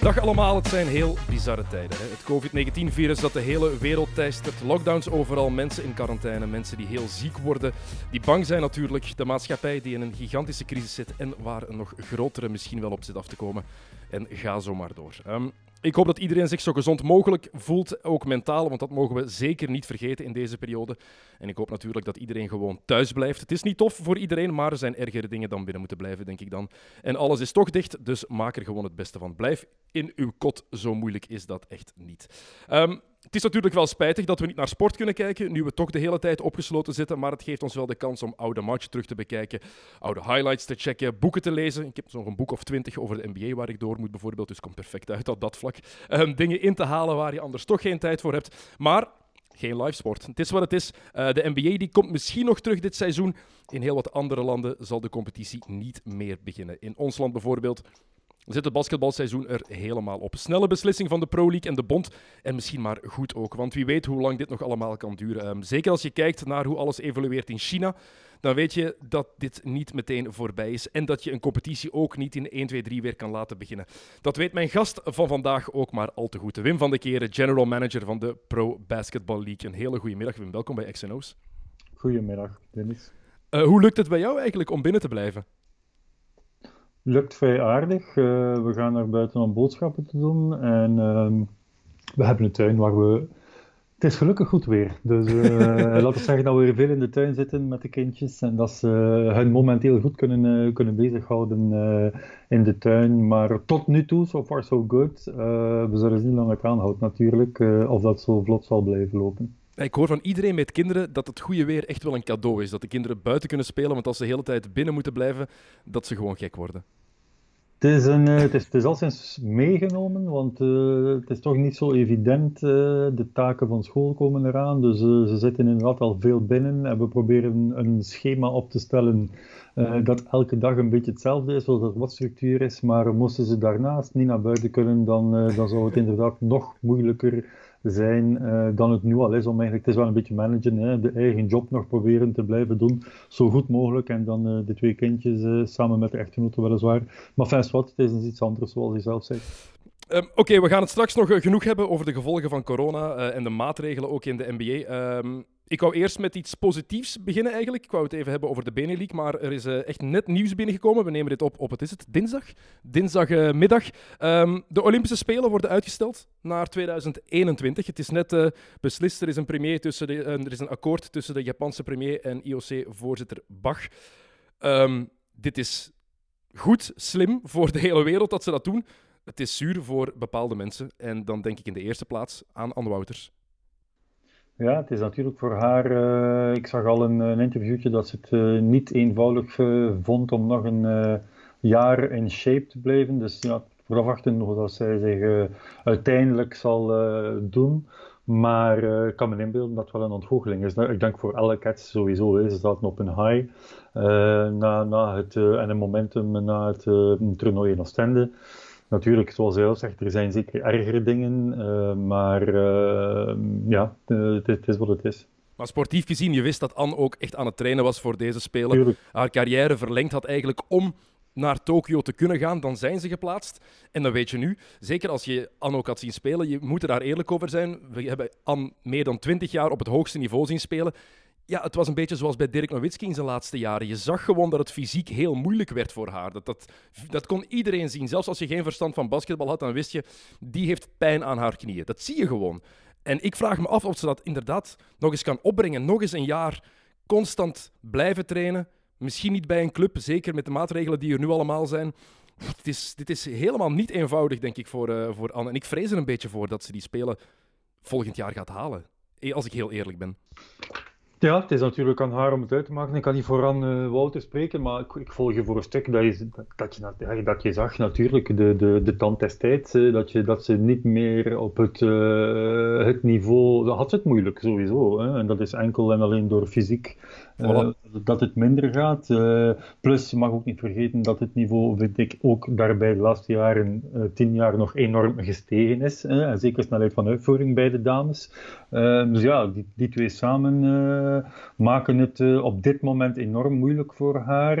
Dag allemaal, het zijn heel bizarre tijden. Hè? Het COVID-19-virus dat de hele wereld teistert. Lockdowns overal, mensen in quarantaine, mensen die heel ziek worden. Die bang zijn natuurlijk. De maatschappij die in een gigantische crisis zit en waar een nog grotere misschien wel op zit af te komen. En ga zo maar door. Ehm, ik hoop dat iedereen zich zo gezond mogelijk voelt, ook mentaal, want dat mogen we zeker niet vergeten in deze periode. En ik hoop natuurlijk dat iedereen gewoon thuis blijft. Het is niet tof voor iedereen, maar er zijn ergere dingen dan binnen moeten blijven, denk ik dan. En alles is toch dicht, dus maak er gewoon het beste van. Blijf in uw kot, zo moeilijk is dat echt niet. Ehm, het is natuurlijk wel spijtig dat we niet naar sport kunnen kijken, nu we toch de hele tijd opgesloten zitten, maar het geeft ons wel de kans om oude matchen terug te bekijken, oude highlights te checken, boeken te lezen. Ik heb nog een boek of twintig over de NBA waar ik door moet bijvoorbeeld, dus komt perfect uit op dat vlak. Ehm, dingen in te halen waar je anders toch geen tijd voor hebt. Maar geen live sport. Het is wat het is. Uh, de NBA die komt misschien nog terug dit seizoen. In heel wat andere landen zal de competitie niet meer beginnen. In ons land bijvoorbeeld zit het basketbalseizoen er helemaal op. Snelle beslissing van de Pro League en de Bond. En misschien maar goed ook, want wie weet hoe lang dit nog allemaal kan duren. Um, zeker als je kijkt naar hoe alles evolueert in China, dan weet je dat dit niet meteen voorbij is. En dat je een competitie ook niet in 1, 2, 3 weer kan laten beginnen. Dat weet mijn gast van vandaag ook maar al te goed. Wim van de Keren, general manager van de Pro Basketball League. Een hele goede middag, Wim. Welkom bij XNO's. Goedemiddag, Dennis. Uh, hoe lukt het bij jou eigenlijk om binnen te blijven? Lukt vrij aardig. Uh, we gaan naar buiten om boodschappen te doen. En uh, we hebben een tuin waar we. Het is gelukkig goed weer. Dus uh, laten we zeggen dat we weer veel in de tuin zitten met de kindjes. En dat ze hun momenteel goed kunnen, kunnen bezighouden in de tuin. Maar tot nu toe, so far so good. we zullen zien hoe lang het aanhoudt natuurlijk. of dat zo vlot zal blijven lopen. Ik hoor van iedereen met kinderen dat het goede weer echt wel een cadeau is. Dat de kinderen buiten kunnen spelen, want als ze de hele tijd binnen moeten blijven, dat ze gewoon gek worden. Het is, een, is, het is meegenomen, want uh, het is toch niet zo evident. Uh, de taken van school komen eraan, dus ze zitten inderdaad al veel binnen. En we proberen een schema op te stellen dat elke dag een beetje hetzelfde is, zodat er wat structuur is. Maar moesten ze daarnaast niet naar buiten kunnen, dan, dan zou het inderdaad nog moeilijker zijn uh, dan het nu al is. Om eigenlijk, het is wel een beetje managen, hè, de eigen job nog proberen te blijven doen, zo goed mogelijk. En dan uh, de twee kindjes uh, samen met de echtgenote weliswaar. Maar fijn wat, het is iets anders zoals je zelf zegt. Um, Oké, we gaan het straks nog genoeg hebben over de gevolgen van corona en de maatregelen ook in de NBA. Um, ik wou eerst met iets positiefs beginnen eigenlijk. Ik wou het even hebben over de Benelink, maar er is uh, echt net nieuws binnengekomen. We nemen dit op op, wat is het, dinsdag? Dinsdagmiddag. Um, de Olympische Spelen worden uitgesteld naar 2021. Het is net uh, beslist, er is, een premier tussen de, er is een akkoord tussen de Japanse premier en IOC-voorzitter Bach. Um, dit is goed, slim voor de hele wereld dat ze dat doen. Het is zuur voor bepaalde mensen. En dan denk ik in de eerste plaats aan Anne Wouters. Ja, het is natuurlijk voor haar. Uh, ik zag al een, een, interviewtje dat ze het uh, niet eenvoudig uh, vond om nog een jaar in shape te blijven. Dus ja, verwachten hoe dat zij zich uiteindelijk zal doen. Maar ik kan me inbeelden dat het wel een ontgoocheling is. Ik denk voor alle cats sowieso. Ze zaten op een high na, na het, en een momentum na het toernooi in Oostende. Natuurlijk, zoals jij al zegt, er zijn zeker ergere dingen, uh, maar uh, ja, het, het, is wat het is. Maar sportief gezien, je wist dat Anne ook echt aan het trainen was voor deze Spelen. Tuurlijk. Haar carrière verlengd had eigenlijk om naar Tokio te kunnen gaan, dan zijn ze geplaatst. En dan weet je nu, zeker als je Anne ook had zien spelen, je moet er daar eerlijk over zijn. We hebben Anne meer dan twintig jaar op het hoogste niveau zien spelen ja, het was een beetje zoals bij Dirk Nowitzki in zijn laatste jaren. Je zag gewoon dat het fysiek heel moeilijk werd voor haar. Dat, dat, dat kon iedereen zien. Zelfs als je geen verstand van basketbal had, dan wist je, die heeft pijn aan haar knieën. Dat zie je gewoon. En ik vraag me af of ze dat inderdaad nog eens kan opbrengen. Nog eens een jaar constant blijven trainen. Misschien niet bij een club, zeker met de maatregelen die er nu allemaal zijn. Dit is, dit is helemaal niet eenvoudig, denk ik, voor, uh, voor Anne. En ik vrees er een beetje voor dat ze die spelen volgend jaar gaat halen. Als ik heel eerlijk ben. Ja, het is natuurlijk aan haar om het uit te maken. Ik kan niet vooraan uh, Wouter spreken, maar ik, ik, volg je voor een stuk dat je, dat je, dat je zag natuurlijk de, de, de tand destijds, dat, je, dat ze niet meer op het, uh, het niveau... Dat had ze het moeilijk sowieso. Hè? En dat is enkel en alleen door fysiek uh, dat het minder gaat. plus, je mag ook niet vergeten dat het niveau, vind ik, ook daarbij de laatste jaren, tien jaar, nog enorm gestegen is. en zeker snelheid van uitvoering bij de dames. dus ja, die, die twee samen maken het eh, op dit moment enorm moeilijk voor haar.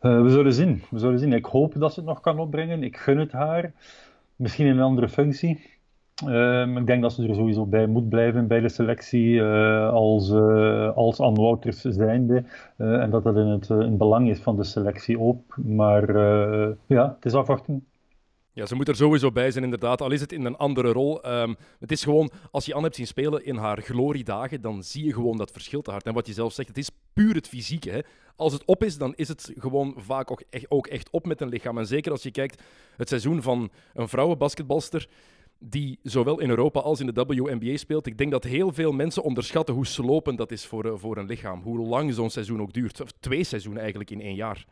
Eh, we zullen zien. We zullen zien. Ik hoop dat ze het nog kan opbrengen. Ik gun het haar. Misschien in een andere functie. Ehm, ik denk dat ze er sowieso bij moet blijven bij de selectie uh, als, uh, als Anne Wouters zijnde. en dat dat in het, in belang is van de selectie ook. Maar ja, het is afwachten. Ja, ze moet er sowieso bij zijn, inderdaad. Al is het in een andere rol. Ehm, het is gewoon, als je Anne hebt zien spelen in haar gloriedagen, dan zie je gewoon dat verschil te hard. En wat je zelf zegt, het is puur het fysieke. Als het op is, dan is het gewoon vaak ook echt, ook echt op met een lichaam. En zeker als je kijkt het seizoen van een vrouwenbasketbalster die zowel in Europa als in de WNBA speelt. Ik denk dat heel veel mensen onderschatten hoe slopend dat is voor, eh, voor een lichaam. Hoe lang zo'n seizoen ook duurt. Of twee seizoenen eigenlijk in één jaar.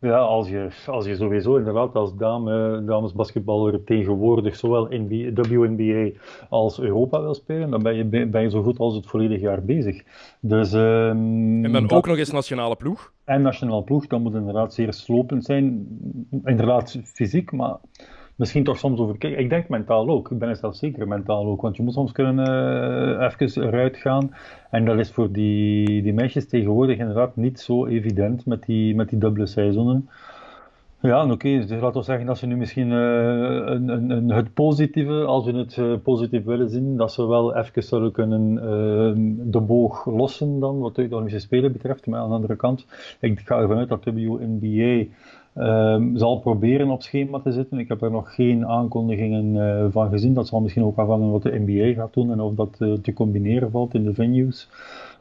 Ja, als je, als je sowieso inderdaad als dame, damesbasketballer tegenwoordig zowel NBA, WNBA als Europa wil spelen, dan ben je, ben je zo goed als het volledig jaar bezig. Dus, um, en dan ook nog eens nationale ploeg? En nationale ploeg, dat moet inderdaad zeer slopend zijn. Inderdaad fysiek, maar misschien toch soms over. Ik denk mentaal ook. Ik ben het zelf zeker mentaal ook. Want je moet soms kunnen uh, even eruit gaan. En dat is voor die, die meisjes tegenwoordig inderdaad niet zo evident met die, met die dubbele seizoenen. Ja, oké. Dus laten we zeggen dat ze nu misschien uh, een, een, een, het positieve, als we het uh, positief willen zien, dat ze wel even zullen kunnen de boog lossen dan, wat de Olympische Spelen betreft. Maar aan de andere kant, ik ga ervan uit dat WNBA Um, zal proberen op schema te zitten. Ik heb er nog geen aankondigingen uh, van gezien. Dat zal misschien ook afhangen wat de NBA gaat doen en of dat uh, te combineren valt in de venues.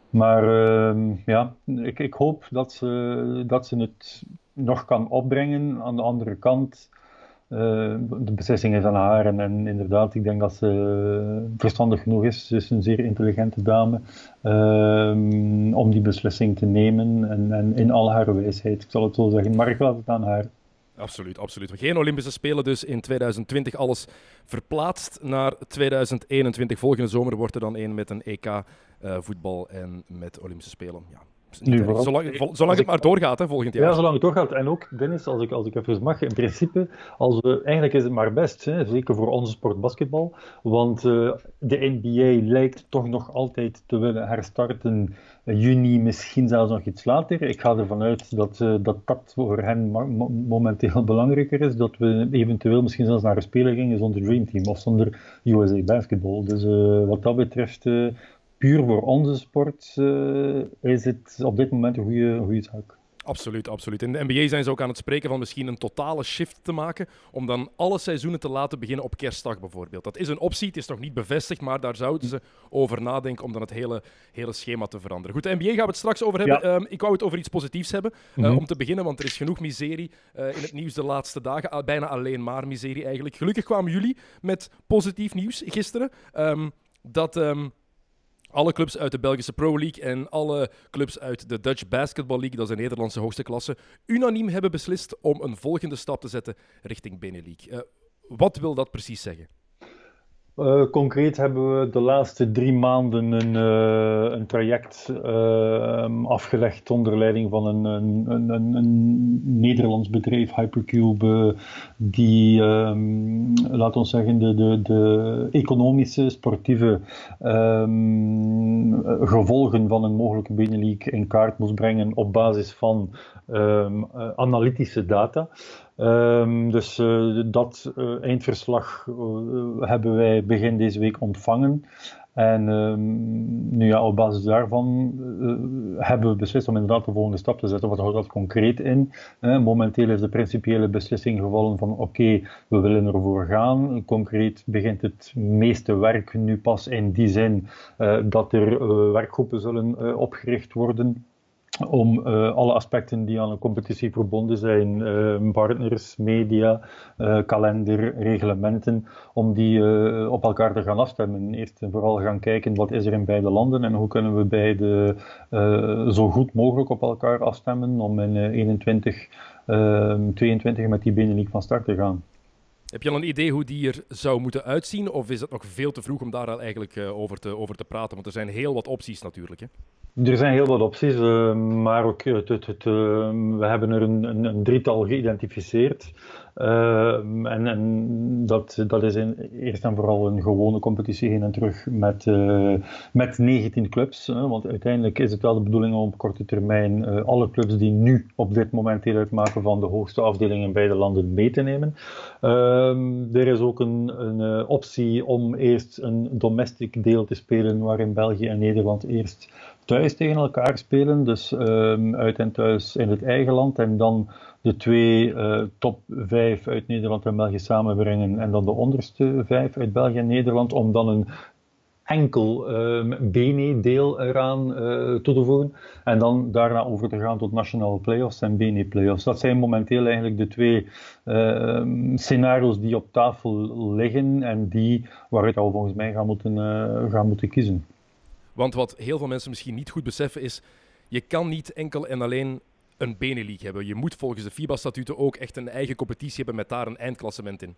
Maar uh, ja, ik, ik, hoop dat ze, dat ze het nog kan opbrengen. Aan de andere kant de beslissing is aan haar. En, inderdaad, ik denk dat ze verstandig genoeg is. Ze is een zeer intelligente dame. Uh, om die beslissing te nemen. En, en, in al haar wijsheid, ik zal het zo zeggen. Maar ik laat het aan haar. Absoluut, absoluut. Geen Olympische Spelen dus in 2020. Alles verplaatst naar 2021. Volgende zomer wordt er dan een met een EK uh, voetbal en met Olympische Spelen. Ja, nu, zolang, zolang het maar doorgaat, hè, volgend jaar. Ja, zolang het doorgaat. En ook, Dennis, als ik, als ik even mag, in principe, als we, eigenlijk is het maar best, hè, zeker voor onze sport basketbal, want uh, de NBA lijkt toch nog altijd te willen herstarten juni, misschien zelfs nog iets later. Ik ga ervan uit dat uh, dat, dat voor hen momenteel belangrijker is, dat we eventueel misschien zelfs naar een speler gingen zonder Dream Team of zonder USA Basketball. Dus uh, wat dat betreft puur voor onze sport uh, is het op dit moment een goede, goede zaak. Absoluut, absoluut. In de NBA zijn ze ook aan het spreken van misschien een totale shift te maken, om dan alle seizoenen te laten beginnen op kerstdag bijvoorbeeld. Dat is een optie, het is nog niet bevestigd, maar daar zouden ze over nadenken om dan het hele, hele schema te veranderen. Goed, de NBA gaan we het straks over hebben. Ehm, ik wou het over iets positiefs hebben, eh, mhm. om te beginnen, want er is genoeg miserie uh, in het nieuws de laatste dagen. bijna alleen maar miserie eigenlijk. Gelukkig kwamen jullie met positief nieuws gisteren. Um, dat... Um, alle clubs uit de Belgische Pro League en alle clubs uit de Dutch Basketball League, dat is de Nederlandse hoogste klasse, unaniem hebben beslist om een volgende stap te zetten richting Benelux. Uh, wat wil dat precies zeggen? Uh, concreet hebben we de laatste drie maanden een, uh, een traject uh, afgelegd onder leiding van een, een, een, Nederlands bedrijf, Hypercube, die, um, laat ons zeggen, de, de, de economische, sportieve um, gevolgen van een mogelijke Benelux in kaart moest brengen op basis van um, analytische data. Um, dus uh, dat uh, eindverslag hebben wij begin deze week ontvangen. En um, nu ja, op basis daarvan hebben we beslist om inderdaad de volgende stap te zetten. Wat houdt dat concreet in? momenteel is de principiële beslissing gevallen van oké, we willen ervoor gaan. Concreet begint het meeste werk nu pas in die zin dat er werkgroepen zullen opgericht worden om uh, alle aspecten die aan een competitie verbonden zijn, uh, partners, media, uh, kalender, reglementen, om die op elkaar te gaan afstemmen. Eerst en vooral gaan kijken wat is er in beide landen en hoe kunnen we beide zo goed mogelijk op elkaar afstemmen om in 21, 22 met die Benelink van start te gaan. Heb je al een idee hoe die er zou moeten uitzien? Of is het nog veel te vroeg om daar al eigenlijk uh, over, te, over te praten? Want er zijn heel wat opties natuurlijk. Hè? Er zijn heel wat opties, uh, maar ook het, het, het, we hebben er een, een drietal geïdentificeerd. Ehm, en, dat, dat is in, eerst en vooral een gewone competitie heen en terug met, uh, met 19 clubs. Hè, want uiteindelijk is het wel de bedoeling om op korte termijn uh, alle clubs die nu op dit moment deel uitmaken van de hoogste afdeling in beide landen mee te nemen. Uh, er is ook een, een uh, optie om eerst een domestic deel te spelen waarin België en Nederland eerst thuis tegen elkaar spelen. Dus ehm, uit en thuis in het eigen land en dan de twee uh, top vijf uit Nederland en België samenbrengen en dan de onderste vijf uit België en Nederland om dan een enkel uh, BNE-deel eraan uh, toe te voegen en dan daarna over te gaan tot nationale playoffs en BNE-playoffs. Dat zijn momenteel eigenlijk de twee uh, scenario's die op tafel liggen en die waaruit al volgens mij gaan moeten, uh, gaan moeten kiezen. Want wat heel veel mensen misschien niet goed beseffen is, je kan niet enkel en alleen een Benelink hebben. Je moet volgens de FIBA-statuten ook echt een eigen competitie hebben met daar een eindklassement in.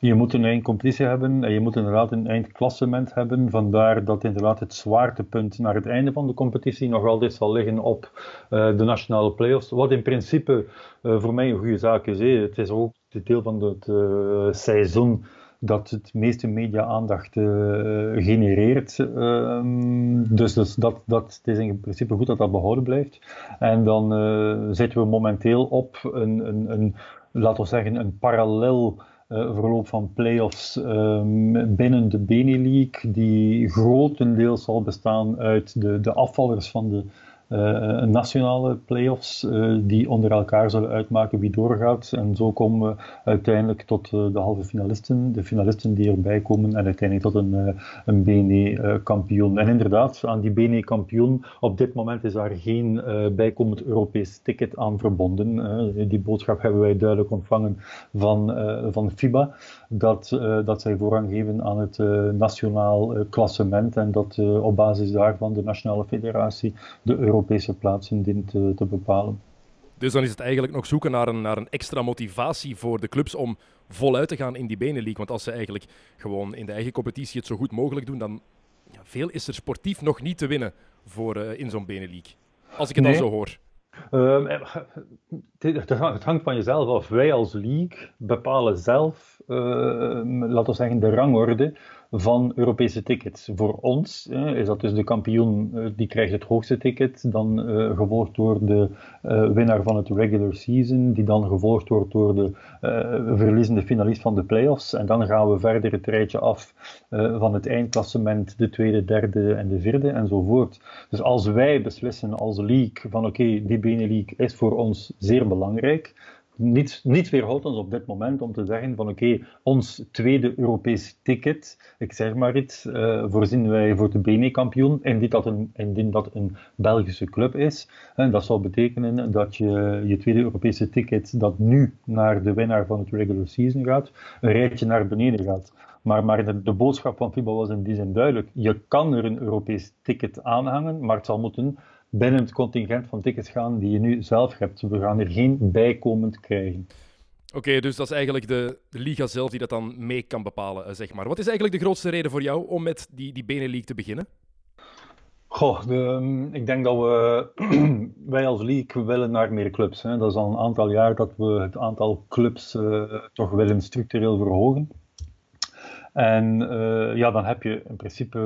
Je moet een eigen competitie hebben en je moet inderdaad een eindklassement hebben. Vandaar dat inderdaad het zwaartepunt naar het einde van de competitie nog altijd zal liggen op uh, de nationale playoffs. Wat in principe uh, voor mij een goede zaak is. Het is ook deel van het uh, seizoen dat het meeste media-aandacht uh, genereert. Uh, dus, dus dat, dat, het is in principe goed dat dat behouden blijft. En dan uh, zitten we momenteel op een, een, een laten we zeggen, een parallel uh, verloop van play-offs um, binnen de Benelink, die grotendeels zal bestaan uit de, de afvallers van de uh, nationale play-offs uh, die onder elkaar zullen uitmaken wie doorgaat. En zo komen we uiteindelijk tot uh, de halve finalisten, de finalisten die erbij komen en uiteindelijk tot een, een BNE-kampioen. En inderdaad, aan die BNE-kampioen, op dit moment is daar geen bijkomend Europees ticket aan verbonden. die boodschap hebben wij duidelijk ontvangen van, van FIBA, dat, dat zij voorrang geven aan het nationaal klassement en dat op basis daarvan de Nationale Federatie de Euro Europese plaatsen dient te, bepalen. Dus dan is het eigenlijk nog zoeken naar een, naar een extra motivatie voor de clubs om voluit te gaan in die Benelink. Want als ze eigenlijk gewoon in de eigen competitie het zo goed mogelijk doen, dan ja, veel is er sportief nog niet te winnen voor, in zo'n Benelink. Als ik het nee. dan zo hoor. Uh, het hangt van jezelf af. Wij als league bepalen zelf, uh, laten we zeggen, de rangorde van Europese tickets. Voor ons is dat dus de kampioen, eh, die krijgt het hoogste ticket, dan uh, gevolgd door de uh, winnaar van het regular season, die dan gevolgd wordt door de verliezende finalist van de playoffs. En dan gaan we verder het rijtje af van het eindklassement, de tweede, derde en de vierde enzovoort. Dus als wij beslissen als league van oké, okay, die Benelink is voor ons zeer belangrijk, niets, niets weerhoudt ons op dit moment om te zeggen van oké, ons tweede Europees ticket, ik zeg maar iets, uh, voorzien wij voor de BNE-kampioen, indien dat, een, indien dat een Belgische club is. En dat zou betekenen dat je je tweede Europese ticket, dat nu naar de winnaar van het regular season gaat, een rijtje naar beneden gaat. Maar, maar de, de, boodschap van FIBA was in die zin duidelijk. Je kan er een Europees ticket aanhangen, maar het zal moeten binnen het contingent van tickets gaan die je nu zelf hebt. We gaan er geen bijkomend krijgen. Oké, okay, dus dat is eigenlijk de, de, liga zelf die dat dan mee kan bepalen, zeg maar. Wat is eigenlijk de grootste reden voor jou om met die, die Benelink te beginnen? Goh, de, ik denk dat we, wij als league willen naar meer clubs. Hè. Dat is al een aantal jaar dat we het aantal clubs uh, toch willen structureel verhogen. En uh, ja, dan heb je in principe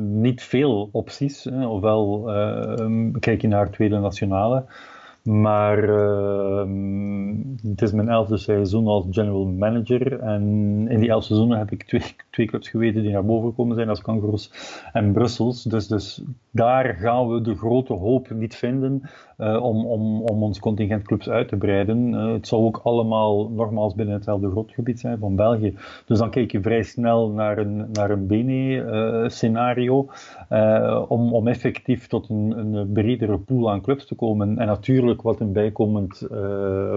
niet veel opties. Hè. Ofwel uh, kijk je naar tweede nationale. Maar ehm, het is mijn elfde seizoen als general manager. En in die elf seizoenen heb ik twee, twee clubs geweten die naar boven gekomen zijn, als Kangaroos en Brussels. Dus, dus daar gaan we de grote hoop niet vinden uh, om, om, om ons contingent clubs uit te breiden. Uh, het zou ook allemaal nogmaals binnen hetzelfde grondgebied zijn van België. Dus dan kijk je vrij snel naar een, naar een Bene-scenario uh, om, om effectief tot een, een bredere pool aan clubs te komen. En natuurlijk wat een bijkomend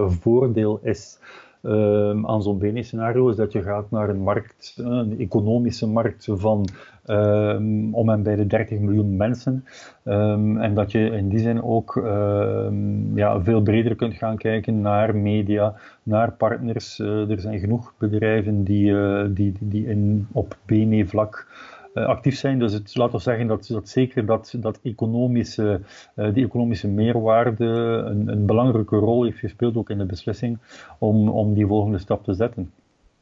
voordeel is uh, aan zo'n BNE-scenario is dat je gaat naar een markt, een economische markt van um, om en bij de 30 miljoen mensen. Um, en dat je in die zin ook ja, veel breder kunt gaan kijken naar media, naar partners. Uh, er zijn genoeg bedrijven die, die, die in, op BNE-vlak uh, actief zijn. Dus het, laten we zeggen dat, dat zeker dat, dat economische, uh, die economische meerwaarde een, een, belangrijke rol heeft gespeeld ook in de beslissing om, om die volgende stap te zetten.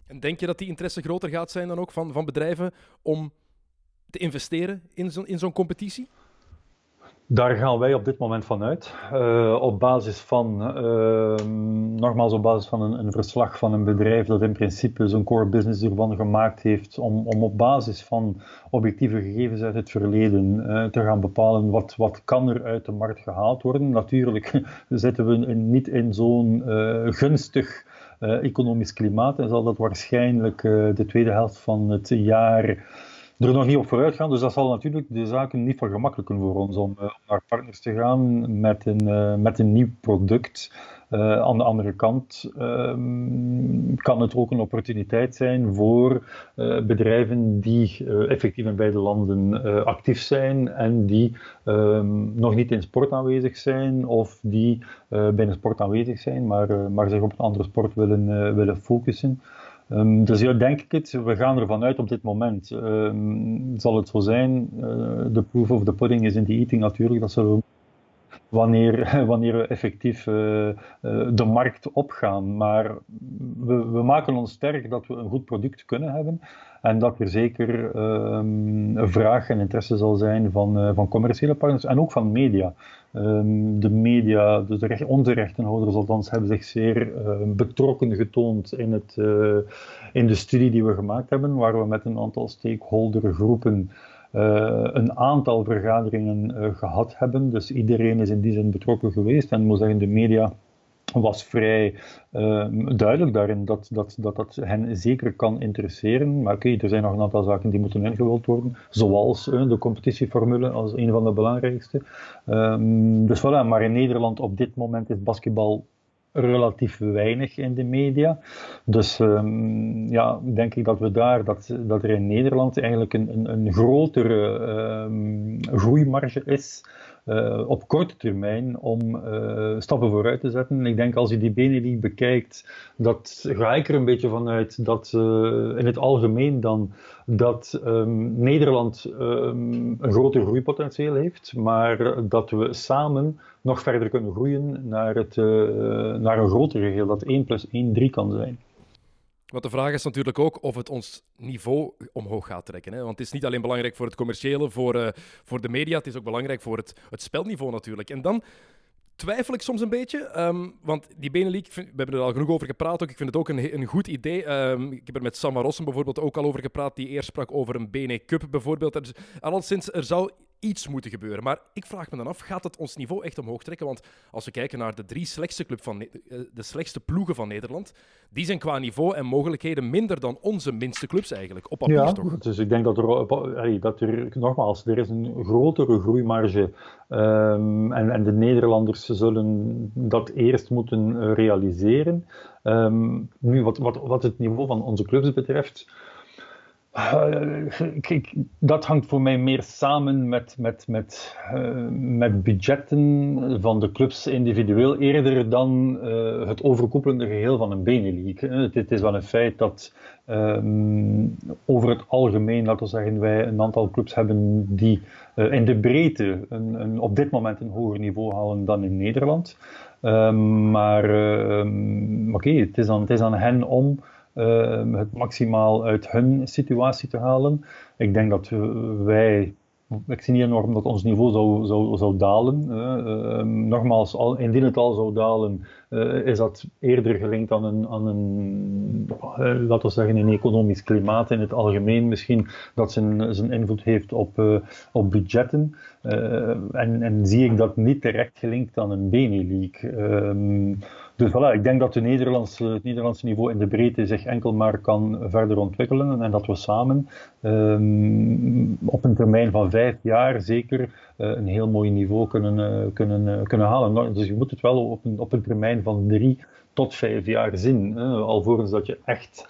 En denk je dat die interesse groter gaat zijn dan ook van, van bedrijven om te investeren in zo'n in zo'n competitie? Daar gaan wij op dit moment van uit. Uh, op basis van, uh, nogmaals op basis van een, een, verslag van een bedrijf dat in principe zijn core business ervan gemaakt heeft om, om op basis van objectieve gegevens uit het verleden uh, te gaan bepalen wat, wat kan er uit de markt gehaald worden. Natuurlijk zitten we niet in zo'n gunstig economisch klimaat en zal dat waarschijnlijk de tweede helft van het jaar er nog niet op vooruit gaan. Dus dat zal natuurlijk de zaken niet vergemakkelijken voor ons om, uh, naar partners te gaan met een, uh, met een nieuw product. Uh, aan de andere kant ehm, kan het ook een opportuniteit zijn voor bedrijven die effectief in beide landen actief zijn en die ehm, nog niet in sport aanwezig zijn of die binnen sport aanwezig zijn, maar, maar zich op een andere sport willen, willen focussen. Um, dus ja, denk ik het. We gaan ervan uit op dit moment. Um, zal het zo zijn? Uh, de proof of the pudding is in the eating natuurlijk. Dat zullen we wanneer, wanneer we effectief uh, uh, de markt opgaan. Maar we, we, maken ons sterk dat we een goed product kunnen hebben. En dat er zeker een vraag en interesse zal zijn van, uh, van commerciële partners en ook van media. Um, de media, dus de recht, onze rechtenhouders althans, hebben zich zeer betrokken getoond in, het, in de studie die we gemaakt hebben, waar we met een aantal stakeholdergroepen een aantal vergaderingen uh, gehad hebben. Dus iedereen is in die zin betrokken geweest. En moet zeggen, de media was vrij uh, duidelijk daarin dat dat, dat dat hen zeker kan interesseren. Maar oké, er zijn nog een aantal zaken die moeten ingevuld worden, zoals uh, de competitieformule als een van de belangrijkste. Um, dus voilà, maar in Nederland op dit moment is basketbal relatief weinig in de media. Dus um, ja, denk ik dat we daar, dat, dat er in Nederland eigenlijk een, een, een grotere um, groeimarge is uh, op korte termijn om uh, stappen vooruit te zetten. Ik denk als je die Benelux bekijkt, dat ga ik er een beetje vanuit dat uh, in het algemeen dan dat um, Nederland um, een groter groeipotentieel heeft, maar dat we samen nog verder kunnen groeien naar, het, naar een groter geheel, dat 1 plus 1 3 kan zijn. Want de vraag is natuurlijk ook of het ons niveau omhoog gaat trekken. Hè? Want het is niet alleen belangrijk voor het commerciële, voor, uh, voor de media, het is ook belangrijk voor het, het spelniveau natuurlijk. En dan twijfel ik soms een beetje. Um, want die Benelink, we hebben er al genoeg over gepraat. Ook. Ik vind het ook een, een goed idee. Um, ik heb er met Sam Rossen bijvoorbeeld ook al over gepraat. Die eerst sprak over een Bene Cup bijvoorbeeld. Dus, alleszins, er zou iets moeten gebeuren. Maar ik vraag me dan af, gaat het ons niveau echt omhoog trekken? Want als we kijken naar de drie slechtste, club van eh, de slechtste ploegen van Nederland, die zijn qua niveau en mogelijkheden minder dan onze minste clubs eigenlijk, op papier ja, toch? dus ik denk dat er, dat er, nogmaals, er is een grotere groeimarge um, en, en de Nederlanders zullen dat eerst moeten realiseren. Um, nu, wat, wat, wat het niveau van onze clubs betreft, eh, dat hangt voor mij meer samen met, met, met, uh, met budgetten van de clubs individueel, eerder dan uh, het overkoepelende geheel van een Benelink. Het, het, is wel een feit dat um, over het algemeen, laten we zeggen, wij een aantal clubs hebben die in de breedte een, op dit moment een hoger niveau halen dan in Nederland. Um, maar oké, okay, het, het is aan hen om het maximaal uit hun situatie te halen. Ik denk dat wij ik zie niet enorm dat ons niveau zou, zou, zou dalen. Uh, nogmaals, al, indien het al zou dalen, uh, is dat eerder gelinkt aan een, aan een uh, laten we zeggen, een economisch klimaat in het algemeen misschien, dat zijn, zijn invloed heeft op, op budgetten. en, en zie ik dat niet direct gelinkt aan een Benelink. Ehm, dus voilà, ik denk dat de Nederlandse, het Nederlandse niveau in de breedte zich enkel maar kan verder ontwikkelen en dat we samen um, op een termijn van vijf jaar zeker uh, een heel mooi niveau kunnen, uh, kunnen, uh, kunnen halen. Nou, dus je moet het wel op een, op een termijn van drie tot vijf jaar zien. Hè. Alvorens dat je echt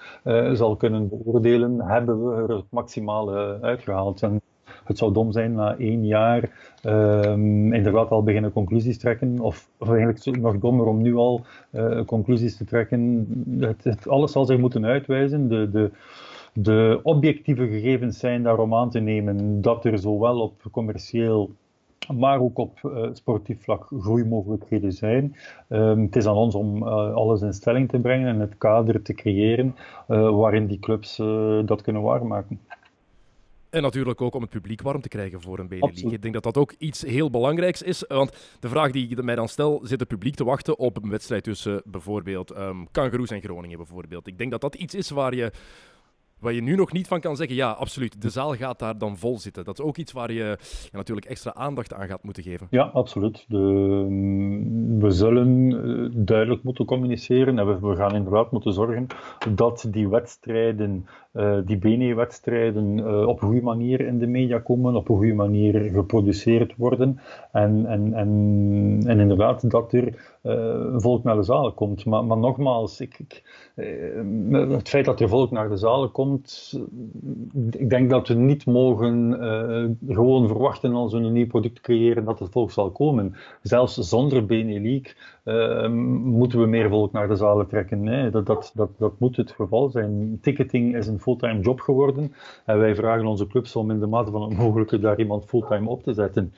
zal kunnen beoordelen, hebben we er het maximale uitgehaald. En het zou dom zijn na één jaar um, inderdaad al beginnen conclusies trekken. Of, eigenlijk nog dommer om nu al uh, conclusies te trekken. Het, alles zal zich moeten uitwijzen. De, de, de objectieve gegevens zijn daarom aan te nemen dat er zowel op commercieel maar ook op uh, sportief vlak groeimogelijkheden zijn. Um, het is aan ons om uh, alles in stelling te brengen en het kader te creëren waarin die clubs dat kunnen waarmaken. En natuurlijk ook om het publiek warm te krijgen voor een Benelux. Ik denk dat dat ook iets heel belangrijks is. Want de vraag die ik mij dan stel, zit het publiek te wachten op een wedstrijd tussen bijvoorbeeld um, Kangaroos en Groningen bijvoorbeeld? Ik denk dat dat iets is waar je Waar je nu nog niet van kan zeggen, ja, absoluut, de zaal gaat daar dan vol zitten. Dat is ook iets waar je ja, natuurlijk extra aandacht aan gaat moeten geven. Ja, absoluut. De, we zullen eh, duidelijk moeten communiceren en we, we gaan inderdaad moeten zorgen dat die wedstrijden, uh, die BNE-wedstrijden, uh, op een goede manier in de media komen, op een goede manier geproduceerd worden. En, en, en, en inderdaad dat er uh, volk naar de zalen komt. Maar, maar nogmaals, ik, ik, het feit dat er volk naar de zalen komt, ik denk dat we niet mogen gewoon verwachten als we een nieuw product creëren dat het volk zal komen. Zelfs zonder Benelink moeten we meer volk naar de zalen trekken. Dat, dat, dat, dat moet het geval zijn. Ticketing is een fulltime job geworden en wij vragen onze clubs om in de mate van het mogelijke daar iemand fulltime op te zetten.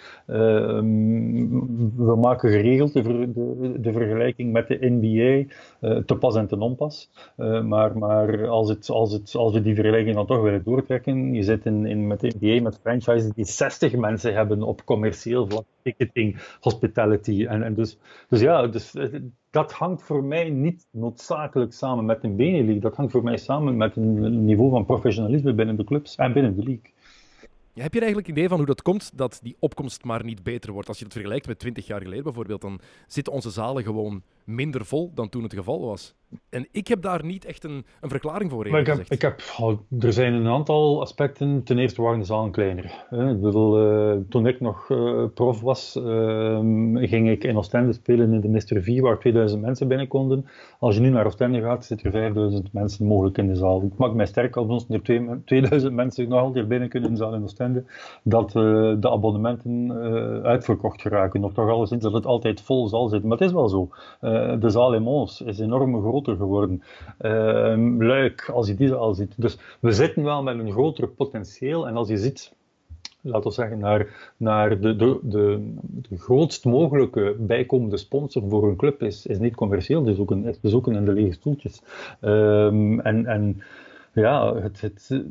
we maken geregeld de, de de vergelijking met de NBA uh, te pas en te onpas. Uh, maar maar als, het, als, het, als we die vergelijking dan toch willen doortrekken, je zit in, in, met de NBA met franchises die 60 mensen hebben op commercieel vlak, ticketing, hospitality. En, en dus, dus ja, dus, eh, dat hangt voor mij niet noodzakelijk samen met een Benelink. Dat hangt voor mij samen met een niveau van professionalisme binnen de clubs en binnen de league. Heb je eigenlijk idee van hoe dat komt dat die opkomst maar niet beter wordt? Als je het vergelijkt met 20 jaar geleden bijvoorbeeld, dan zitten onze zalen gewoon minder vol dan toen het geval was. En ik heb daar niet echt een, een verklaring voor. Maar ik heb, ik heb, er zijn een aantal aspecten. Ten eerste waren de zalen kleiner. Ik bedoel, uh, toen ik nog uh, prof was, uh, ging ik in Oostende spelen in de Mr. V, waar 2000 mensen binnen konden. Als je nu naar Oostende gaat, zitten er 5000 mensen mogelijk in de zaal. Ik maak mij sterk als er 2000 mensen nog altijd binnen kunnen in de zaal in Oostende, dat de abonnementen uitverkocht geraken. Of toch alleszins dat het altijd vol zal zitten. Maar het is wel zo. De zaal in Mons is enorm groter geworden. Uh, Luik, als je die al ziet. Dus we zitten wel met een groter potentieel. En als je ziet, laten we zeggen, naar, naar de, de, de, grootst mogelijke bijkomende sponsor voor een club is, is niet commercieel, een, is ook in de lege stoeltjes. Um, en, en ja, het, het,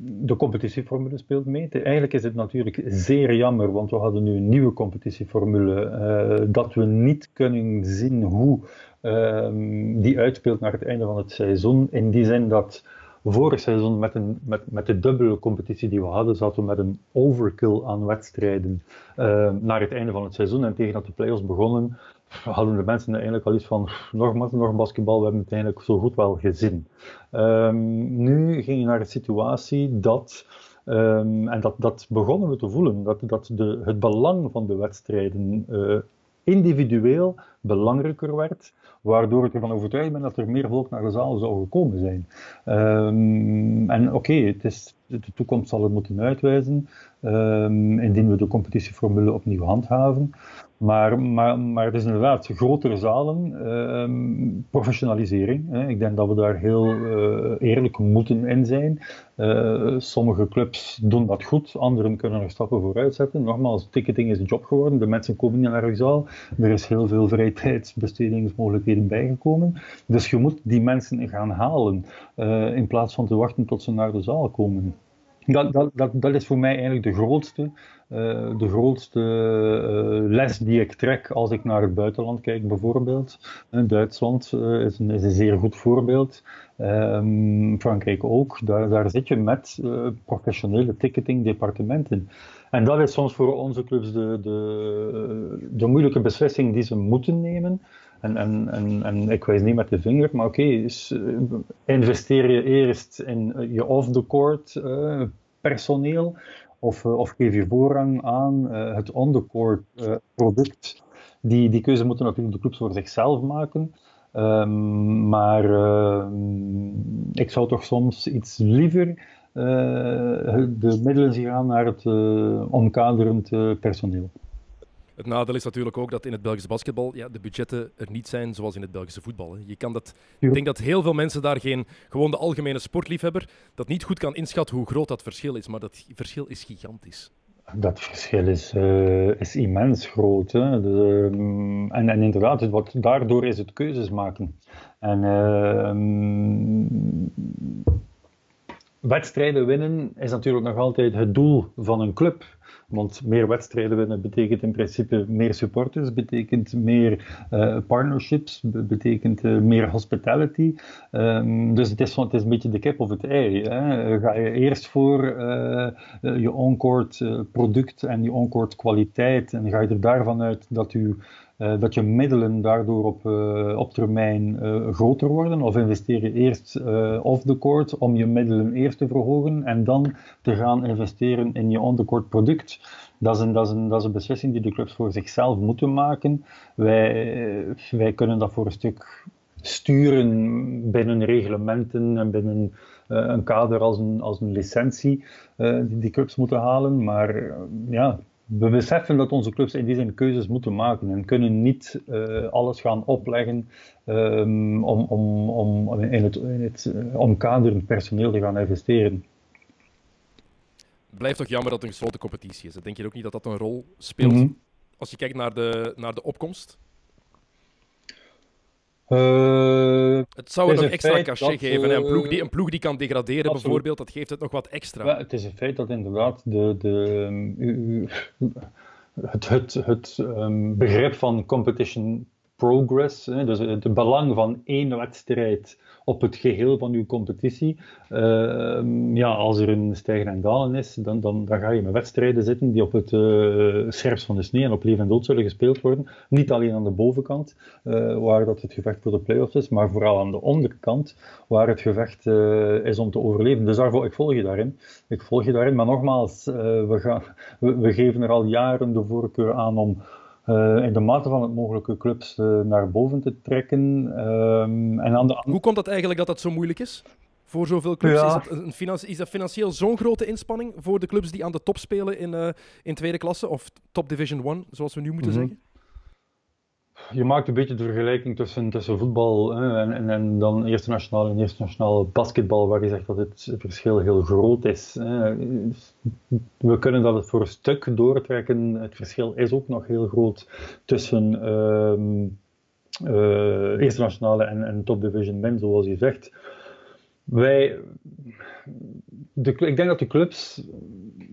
de competitieformule speelt mee. Eigenlijk is het natuurlijk zeer jammer, want we hadden nu een nieuwe competitieformule, uh, dat we niet kunnen zien hoe um, die uitspeelt naar het einde van het seizoen. In die zin dat vorig seizoen met, een, met, met de dubbele competitie die we hadden, zaten we met een overkill aan wedstrijden uh, naar het einde van het seizoen. En tegen dat de play-offs begonnen, hadden de mensen eigenlijk al iets van, nog nog basketbal, we hebben het eigenlijk zo goed wel gezien. Um, nu ging je naar de situatie dat, um, en dat, dat begonnen we te voelen, dat, dat de, het belang van de wedstrijden uh, individueel belangrijker werd, waardoor ik ervan overtuigd ben dat er meer volk naar de zaal zou gekomen zijn. Um, en oké, okay, de toekomst zal het moeten uitwijzen, um, indien we de competitieformule opnieuw handhaven. Maar, maar, maar het is inderdaad grotere zalen, uh, professionalisering. Hè. Ik denk dat we daar heel uh, eerlijk moeten in zijn. Uh, sommige clubs doen dat goed, anderen kunnen er stappen vooruit zetten. Nogmaals, ticketing is een job geworden, de mensen komen niet naar de zaal. Er is heel veel vrije tijdsbestedingsmogelijkheden bijgekomen. Dus je moet die mensen gaan halen, uh, in plaats van te wachten tot ze naar de zaal komen. Dat, dat, dat, dat is voor mij eigenlijk de grootste, uh, de grootste uh, les die ik trek als ik naar het buitenland kijk, bijvoorbeeld. Uh, Duitsland is een, is, een, zeer goed voorbeeld. Um, Frankrijk ook. Daar, daar zit je met professionele ticketingdepartementen. En dat is soms voor onze clubs de, de, de moeilijke beslissing die ze moeten nemen. En, en, en, en ik wijs niet met de vinger, maar oké, okay, investeer je eerst in je off-the-court uh, personeel of, of geef je voorrang aan het on-the-court product. Die, die keuze moeten natuurlijk de clubs voor zichzelf maken. Um, maar ik zou toch soms iets liever de middelen zien gaan naar het omkaderend personeel. Het nadeel is natuurlijk ook dat in het Belgisch basketbal ja, de budgetten er niet zijn zoals in het Belgische voetbal. Hè. Je kan dat, ik denk dat heel veel mensen daar geen, gewoon de algemene sportliefhebber, dat niet goed kan inschatten hoe groot dat verschil is. Maar dat verschil is gigantisch. Dat verschil is, uh, is immens groot. Hè. De, um, en, en inderdaad, wat, daardoor is het keuzes maken. En uh, wedstrijden winnen is natuurlijk nog altijd het doel van een club. Want meer wedstrijden winnen betekent in principe meer supporters, betekent meer uh, partnerships, betekent uh, meer hospitality. Um, dus het is, het is een beetje de kip of het ei. Hè. Ga je eerst voor uh, je on-court product en je on-court kwaliteit en ga je er daarvan uit dat u uh, dat je middelen daardoor op, uh, op termijn uh, groter worden? Of investeer je eerst off the court om je middelen eerst te verhogen en dan te gaan investeren in je on-the-court product? Dat is, een, dat, is een, dat is een beslissing die de clubs voor zichzelf moeten maken. Wij, wij kunnen dat voor een stuk sturen binnen reglementen en binnen een kader als een, als een licentie die die clubs moeten halen. Maar ja, we beseffen dat onze clubs in die zin keuzes moeten maken en kunnen niet uh, alles gaan opleggen um, om, om, om in het, in het uh, omkaderend personeel te gaan investeren. Blijft toch jammer dat het een gesloten competitie is. Denk je ook niet dat dat een rol speelt? Mm -hmm. Als je kijkt naar de, naar de opkomst? Uh, het zou het een extra cachet geven. Een, ploeg die, een ploeg die kan degraderen, absoluut. bijvoorbeeld, dat geeft het nog wat extra. Ja, het is een feit dat inderdaad de, de, het, het, het um, begrip van competition progress, hè, dus het belang van één wedstrijd op het geheel van uw competitie. Uh, ja, als er een stijgen en dalen is, dan, dan, dan ga je met wedstrijden zitten die op het uh, scherpst van de snee en op leven en dood zullen gespeeld worden. Niet alleen aan de bovenkant, uh, waar dat het gevecht voor de play-offs is, maar vooral aan de onderkant, waar het gevecht eh, is om te overleven. Dus daarvoor, ik volg je daarin. Ik volg je daarin, maar nogmaals, we, gaan, we geven er al jaren de voorkeur aan om uh, in de mate van het mogelijke clubs uh, naar boven te trekken. Um, en aan de... Hoe komt dat eigenlijk dat dat zo moeilijk is? Voor zoveel clubs? Ja. Is, dat een financi is dat financieel zo'n grote inspanning voor de clubs die aan de top spelen in, uh, in tweede klasse of top division 1, zoals we nu moeten mm -hmm. zeggen? Je maakt een beetje de vergelijking tussen, tussen voetbal hè, en, en, dan eerste nationaal en eerste nationaal basketbal, waar je zegt dat het verschil heel groot is. Hè. We kunnen dat voor een stuk doortrekken. Het verschil is ook nog heel groot tussen uh, uh, eerste nationale en, en top division men, zoals je zegt. Wij, de, ik denk dat de clubs,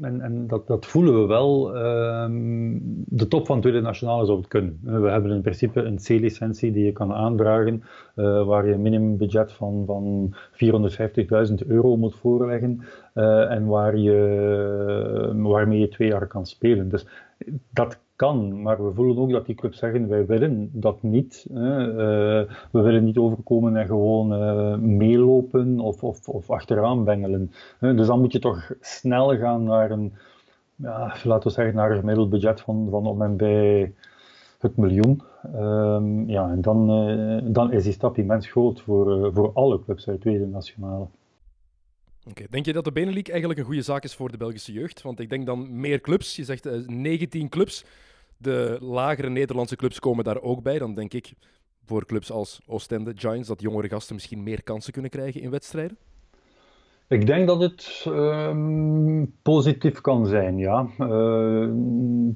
en, en dat, dat, voelen we wel, um, de top van tweede nationale zou het kunnen. We hebben in principe een C-licentie die je kan aandragen, uh, waar je een minimumbudget van, van 450.000 euro moet voorleggen uh, en waar je, waarmee je twee jaar kan spelen. Dus dat kan, maar we voelen ook dat die clubs zeggen, wij willen dat niet. Hè. Uh, we willen niet overkomen en gewoon uh, meelopen of, of, of achteraan bengelen. Dus dan moet je toch snel gaan naar een, ja, laten we zeggen, naar een gemiddeld budget van, van om en bij het miljoen. Um, ja, en dan, uh, dan is die stap immens groot voor, voor alle clubs uit tweede nationale. Okay. Denk je dat de Benelink eigenlijk een goede zaak is voor de Belgische jeugd? Want ik denk dan meer clubs. Je zegt uh, 19 clubs. De lagere Nederlandse clubs komen daar ook bij. Dan denk ik voor clubs als Oostende, Giants, dat jongere gasten misschien meer kansen kunnen krijgen in wedstrijden. Ik denk dat het ehm, positief kan zijn, ja. Uh,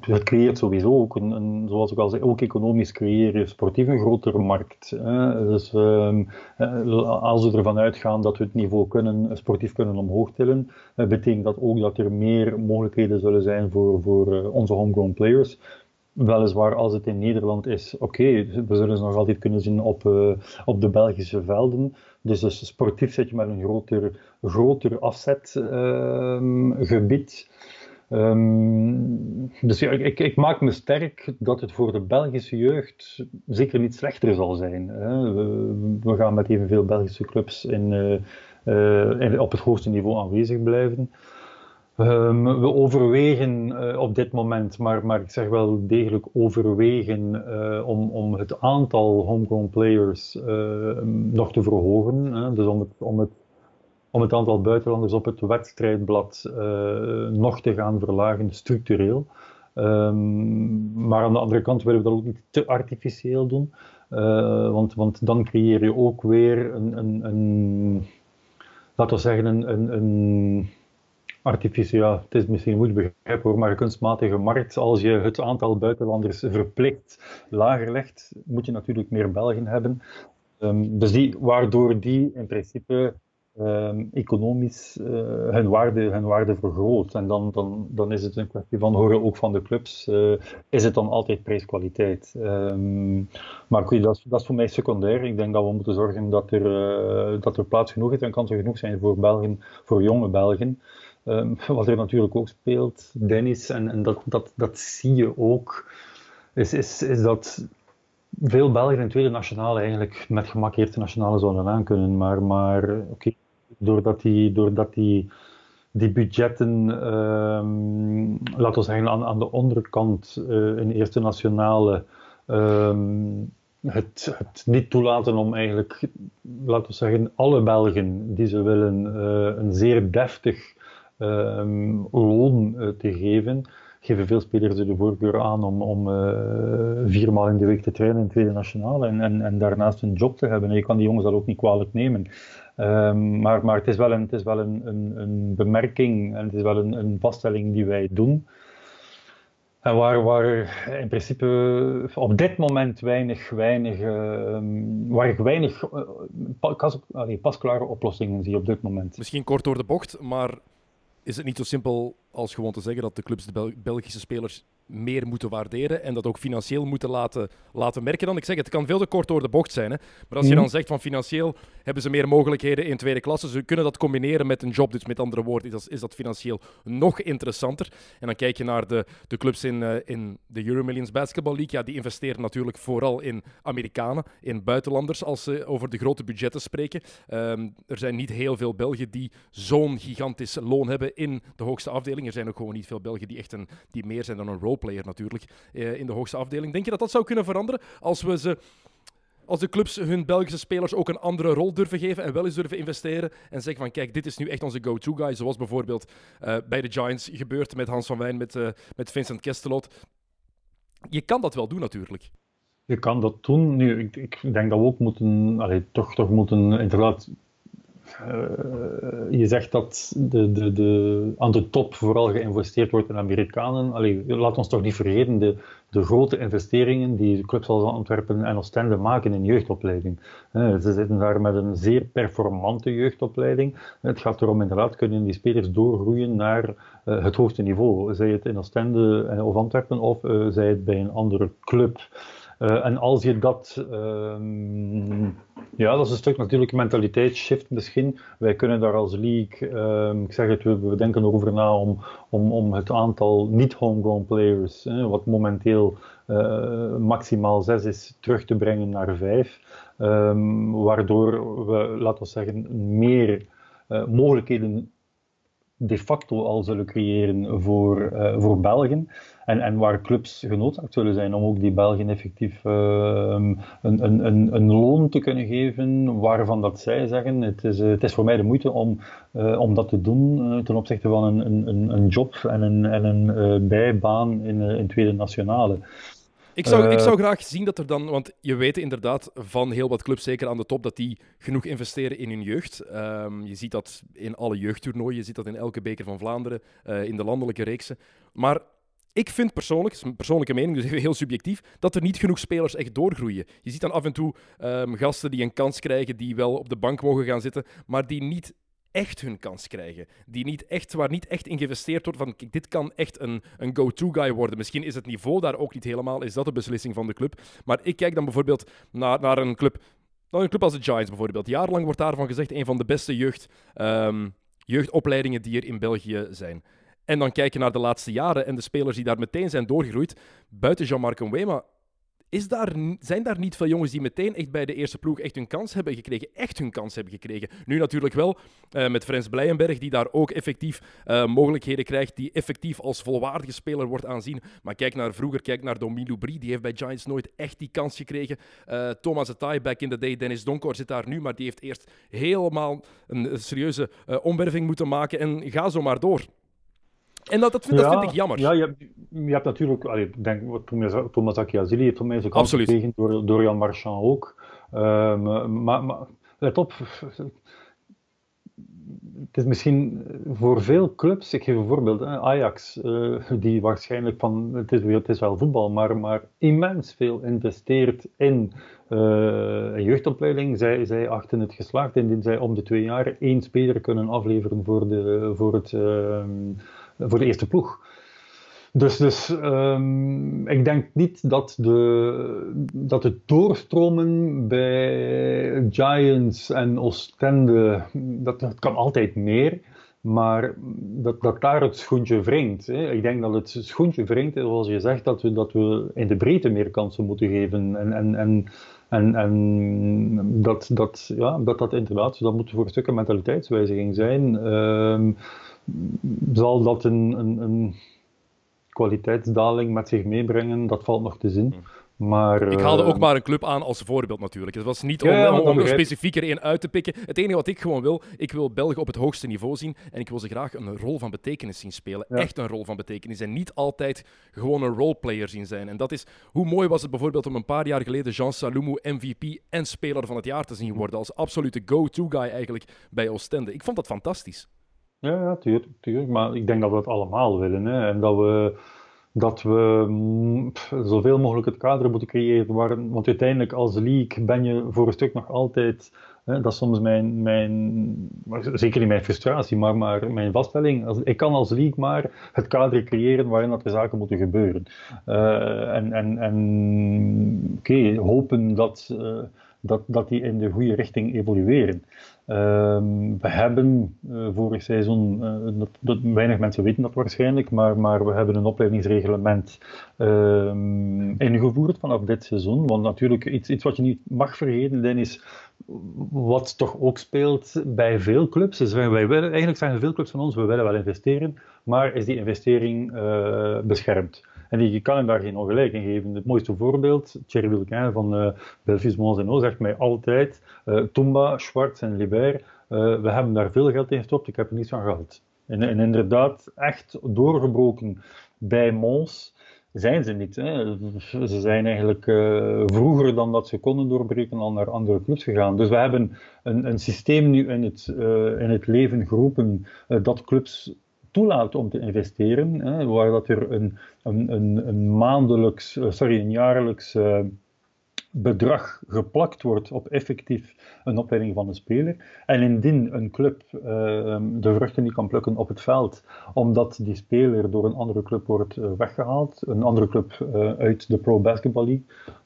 het creëert sowieso ook, een, zoals ik al zei, ook economisch creëren sportief een grotere markt. Hè. Dus ehm, eh, als we ervan uitgaan dat we het niveau kunnen, sportief kunnen omhoog tillen, uh, betekent dat ook dat er meer mogelijkheden zullen zijn voor, voor onze homegrown players. Weliswaar als het in Nederland is, oké, we zullen ze nog altijd kunnen zien op, op de Belgische velden. Dus, dus sportief zit je met een groter, groter afzetgebied. Um, dus ja, ik, ik, maak me sterk dat het voor de Belgische jeugd zeker niet slechter zal zijn. Hè. We, gaan met evenveel Belgische clubs in, uh, uh, op het hoogste niveau aanwezig blijven. Um, we overwegen uh, op dit moment, maar, maar ik zeg wel degelijk overwegen uh, om, om het aantal homegrown players uh, nog te verhogen. Hè? Dus om het, om, het, aantal buitenlanders op het wedstrijdblad nog te gaan verlagen, structureel. Um, maar aan de andere kant willen we dat ook niet te artificieel doen, want, want dan creëer je ook weer een, een, een laten we zeggen, een, een, een artificieel, het is misschien moeilijk begrijpen hoor, maar een kunstmatige markt, als je het aantal buitenlanders verplicht lager legt, moet je natuurlijk meer Belgen hebben. Dus die, waardoor die in principe um, economisch uh, hun, waarde, hun waarde vergroot. En dan, dan, dan is het een kwestie van horen ook van de clubs, uh, is het dan altijd prijskwaliteit. Um, maar goed, dat dat is voor mij secundair. Ik denk dat we moeten zorgen dat er, uh, dat er plaats genoeg is en kansen genoeg zijn voor Belgen, voor jonge Belgen. Um, wat er natuurlijk ook speelt, Dennis, en, en dat, dat, dat zie je ook, is, is, is dat veel Belgen in tweede nationale eigenlijk met gemak eerste nationale zouden aankunnen. Maar, maar oké, doordat die, doordat die, die budgetten, um, laten we zeggen, aan, aan de onderkant uh, in eerste nationale um, het, het, niet toelaten om eigenlijk, laten we zeggen, alle Belgen die ze willen uh, een zeer deftig um, loon uh, te geven, geven veel spelers de voorkeur aan om, om uh, vier maal in de week te trainen in tweede nationale en, en, en, daarnaast een job te hebben. En je kan die jongens dat ook niet kwalijk nemen. Um, maar, maar het is wel, een, het is wel een, een, een bemerking en het is wel een, een vaststelling die wij doen. En waar, waar in principe op dit moment weinig, weinig, uh, waar weinig pas, pasklare oplossingen zie op dit moment. Misschien kort door de bocht, maar is het niet zo simpel als gewoon te zeggen dat de clubs de Belgische spelers meer moeten waarderen en dat ook financieel moeten laten, laten merken dan. Ik zeg, het kan veel te kort door de bocht zijn. Hè? Maar als je mhm. dan zegt van financieel hebben ze meer mogelijkheden in tweede klasse, ze kunnen dat combineren met een job. Dus met andere woorden is dat, is dat financieel nog interessanter. En dan kijk je naar de, de clubs in, uh, in de Euromillions Basketball League. Ja, die investeren natuurlijk vooral in Amerikanen, in buitenlanders, als ze over de grote budgetten spreken. Um, er zijn niet heel veel Belgen die zo'n gigantisch loon hebben in de hoogste afdeling. Er zijn ook gewoon niet veel Belgen die echt een, die meer zijn dan een role player natuurlijk uh, in de hoogste afdeling. Denk je dat dat zou kunnen veranderen als we ze als de clubs hun Belgische spelers ook een andere rol durven geven en wel eens durven investeren en zeggen van kijk, dit is nu echt onze go-to guy, zoals bijvoorbeeld uh, bij de Giants gebeurt met Hans van Wijn, met, uh, met Vincent Kestelot. Je kan dat wel doen natuurlijk. Je kan dat doen. Nu, ik, ik denk dat we ook moeten, toch, toch moeten inderdaad je zegt dat de, de, de, aan de top vooral geïnvesteerd wordt in Amerikanen. Allee, laat ons toch niet vergeten de, de grote investeringen die clubs als Antwerpen en Oostende maken in jeugdopleiding. Uh, ze zitten daar met een zeer performante jeugdopleiding. Het gaat erom inderdaad, kunnen die spelers doorgroeien naar uh, het hoogste niveau. Zij het in Oostende of Antwerpen of zij het bij een andere club. Uh, en als je dat, um, ja, dat is een stuk natuurlijk mentaliteitsshift misschien. Wij kunnen daar als league, um, ik zeg het, we, we denken erover na om, om, om het aantal niet-homegrown players, wat momenteel uh, maximaal zes is, terug te brengen naar vijf. Um, waardoor we, laten we zeggen, meer uh, mogelijkheden de facto al zullen creëren voor, uh, voor Belgen. En, en waar clubs genoodzaakt zullen zijn om ook die Belgen effectief uh, een, een, een, een loon te kunnen geven, waarvan dat zij zeggen, het is, het is voor mij de moeite om, uh, om dat te doen ten opzichte van een, een, een job en een, en een bijbaan in, in Tweede Nationale. Ik zou, ik zou graag zien dat er dan, want je weet inderdaad van heel wat clubs, zeker aan de top, dat die genoeg investeren in hun jeugd. Ehm, je ziet dat in alle jeugdtoernooien, je ziet dat in elke beker van Vlaanderen, in de landelijke reeksen. Maar ik vind persoonlijk, is een persoonlijke mening, dus heel subjectief, dat er niet genoeg spelers echt doorgroeien. Je ziet dan af en toe um, gasten die een kans krijgen, die wel op de bank mogen gaan zitten, maar die niet echt hun kans krijgen. Die niet echt, waar niet echt in geïnvesteerd wordt van dit kan echt een, een go-to-guy worden. Misschien is het niveau daar ook niet helemaal, is dat de beslissing van de club. Maar ik kijk dan bijvoorbeeld naar, naar een club, naar een club als de Giants bijvoorbeeld. Jarenlang wordt daarvan gezegd een van de beste jeugd, um, jeugdopleidingen die er in België zijn. En dan kijk je naar de laatste jaren en de spelers die daar meteen zijn doorgegroeid. Buiten Jean-Marc Wema is daar, zijn daar niet veel jongens die meteen echt bij de eerste ploeg echt hun kans hebben gekregen? Echt hun kans hebben gekregen. Nu natuurlijk wel uh, met Frans Blijenberg, die daar ook effectief uh, mogelijkheden krijgt, die effectief als volwaardige speler wordt aanzien. Maar kijk naar vroeger, kijk naar Domino Brie, die heeft bij Giants nooit echt die kans gekregen. Uh, Thomas Atai, back in the day, Dennis Donkor zit daar nu, maar die heeft eerst helemaal een serieuze omwerving moeten maken en ga zo maar door. En dat, dat, vind, dat vind ik jammer. Ja, je hebt, je hebt natuurlijk, allee, ik denk, Thomas Akiazili heeft voor mij zo'n kans gekregen, door, door Jan Marchand ook. Um, maar, maar let op, het is misschien voor veel clubs, ik geef een voorbeeld, Ajax, uh, die waarschijnlijk van, het is, het is wel voetbal, maar, maar immens veel investeert in uh, een jeugdopleiding. Zij, zij achten het geslaagd indien zij om de twee jaar één speler kunnen afleveren voor, de, voor het... Uh, voor de eerste ploeg. Dus, dus um, ik denk niet dat, de, dat het doorstromen bij Giants en Oostende, dat, dat kan altijd meer, maar dat, dat daar het schoentje wringt. Hè. Ik denk dat het schoentje wringt, zoals je zegt, dat we, dat we in de breedte meer kansen moeten geven. En, en, en, en, en dat, dat, ja, dat dat inderdaad, dat moet voor een stuk een mentaliteitswijziging zijn. Um, zal dat een, een, een, kwaliteitsdaling met zich meebrengen? Dat valt nog te zien. Maar, ik haalde ook eh, maar een club aan als voorbeeld natuurlijk. Het was niet om, ja, om, er specifiek er één uit te pikken. Het enige wat ik gewoon wil, ik wil België op het hoogste niveau zien en ik wil ze graag een rol van betekenis zien spelen. Echt een rol van betekenis en niet altijd gewoon een roleplayer zien zijn. En dat is, hoe mooi was het bijvoorbeeld om een paar jaar geleden Jean Salomou MVP en speler van het jaar te zien worden als absolute go-to guy eigenlijk bij Oostende. Ik vond dat fantastisch. Ja, ja tuurlijk. Maar ik denk dat we het allemaal willen. Hè. En dat we, dat we mm, zoveel mogelijk het kader moeten creëren. Want uiteindelijk als league ben je voor een stuk nog altijd... Hè, dat is soms mijn, mijn... Zeker niet mijn frustratie, maar, maar mijn vaststelling. Als, ik kan als league maar het kader creëren waarin dat de zaken moeten gebeuren. Uh, en en, en oké, hopen dat... Uh, dat, dat die in de goede richting evolueren. Ehm, we hebben uh, vorig seizoen, uh, dat, weinig mensen weten dat waarschijnlijk, maar, maar we hebben een opleidingsreglement um, ingevoerd vanaf dit seizoen. Want natuurlijk, iets, iets wat je niet mag vergeten, Dan is wat toch ook speelt bij veel clubs. Is wij, willen, eigenlijk zeggen veel clubs van ons, we willen wel investeren, maar is die investering uh, beschermd? En je kan hem daar geen ongelijk in geven. Het mooiste voorbeeld, Thierry Wilquin van uh, Belfius Mons zegt mij altijd, uh, Tumba, Schwartz en Libert, uh, we hebben daar veel geld in gestopt, ik heb er niets van gehad. En, en inderdaad, echt doorgebroken bij Mons zijn ze niet. Hè. Ze zijn eigenlijk vroeger dan dat ze konden doorbreken al naar andere clubs gegaan. Dus we hebben een, een systeem nu in het, in het leven geroepen dat clubs toelaat om te investeren, hè, waar dat er een, een, een, maandelijks, eh, sorry, een jaarlijks uh, bedrag geplakt wordt op effectief een opleiding van een speler. En indien een club uh, de vruchten niet kan plukken op het veld, omdat die speler door een andere club wordt weggehaald, een andere club uit de Pro Basketball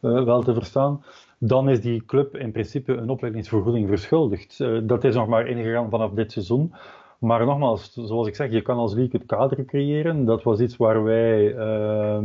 League wel te verstaan, dan is die club in principe een opleidingsvergoeding verschuldigd. dat is nog maar ingegaan vanaf dit seizoen. Maar nogmaals, zoals ik zeg, je kan als league het kader creëren. Dat was iets waar wij, uh,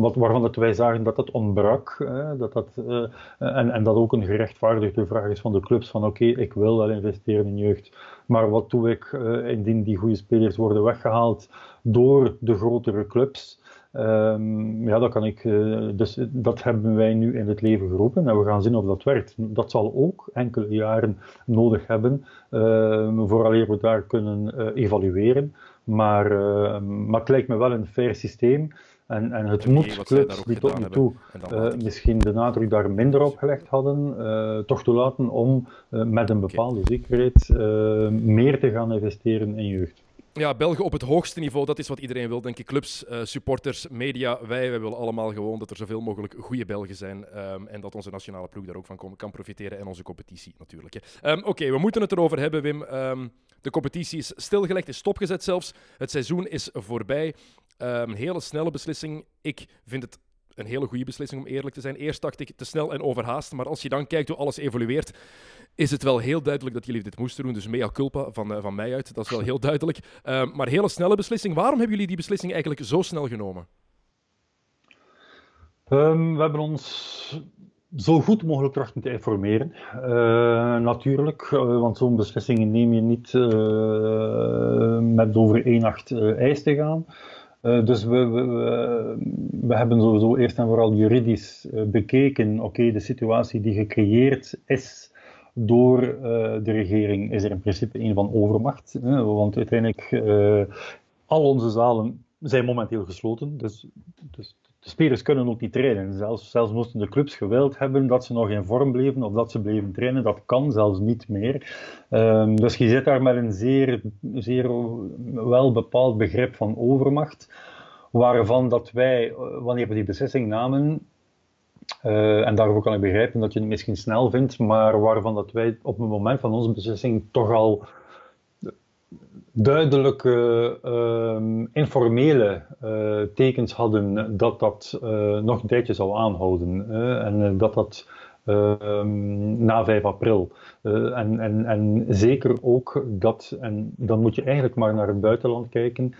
wat, waarvan dat wij zagen dat het ontbrak. Hè, dat dat, uh, en, en dat ook een gerechtvaardigde vraag is van de clubs: van oké, ik wil wel investeren in jeugd. Maar wat doe ik uh, indien die goede spelers worden weggehaald door de grotere clubs? Um, ja, dat, kan ik, uh, dus dat hebben wij nu in het leven geroepen en we gaan zien of dat werkt. Dat zal ook enkele jaren nodig hebben, uh, vooraleer we daar kunnen uh, evalueren. Maar, maar het lijkt me wel een fair systeem En, en het moet clubs die tot nu toe uh, misschien de nadruk daar minder op gelegd hadden, uh, toch toelaten om uh, met een bepaalde zekerheid meer te gaan investeren in jeugd. Ja, België op het hoogste niveau, dat is wat iedereen wil, denk ik. Clubs, supporters, media, wij, wij willen allemaal gewoon dat er zoveel mogelijk goede Belgen zijn. Um, en dat onze nationale ploeg daar ook van kan profiteren en onze competitie natuurlijk. Um, Oké, we moeten het erover hebben, Wim. Um, de competitie is stilgelegd, is stopgezet zelfs. Het seizoen is voorbij. Hele snelle beslissing. Ik vind het een hele goede beslissing om eerlijk te zijn. Eerst dacht ik te snel en overhaast, maar als je dan kijkt hoe alles evolueert, is het wel heel duidelijk dat jullie dit moesten doen. Dus mea culpa van, uh, van mij uit, dat is wel heel duidelijk. Um, maar hele snelle beslissing. Waarom hebben jullie die beslissing eigenlijk zo snel genomen? Um, we hebben ons zo goed mogelijk trachten te informeren. Uh, natuurlijk, uh, want zo'n beslissingen neem je niet uh, met over één nacht ijs te gaan. Dus we, we, we, hebben sowieso eerst en vooral juridisch bekeken, oké, de situatie die gecreëerd is door de regering is er in principe een van overmacht. want uiteindelijk, al onze zalen zijn momenteel gesloten. Dus, dus de spelers kunnen ook niet trainen. Zelfs, zelfs moesten de clubs gewild hebben dat ze nog in vorm bleven of dat ze bleven trainen. Dat kan zelfs niet meer. Um, dus je zit daar met een zeer, zeer wel bepaald begrip van overmacht. Waarvan dat wij, eh, wanneer we die beslissing namen, uh, en daarvoor kan ik begrijpen dat je het misschien snel vindt, maar waarvan dat wij op het moment van onze beslissing toch al duidelijke uh, informele uh, tekens hadden dat dat uh, nog een tijdje zou aanhouden. en dat dat ehm, na 5 april. en, en, en zeker ook dat, en dan moet je eigenlijk maar naar het buitenland kijken,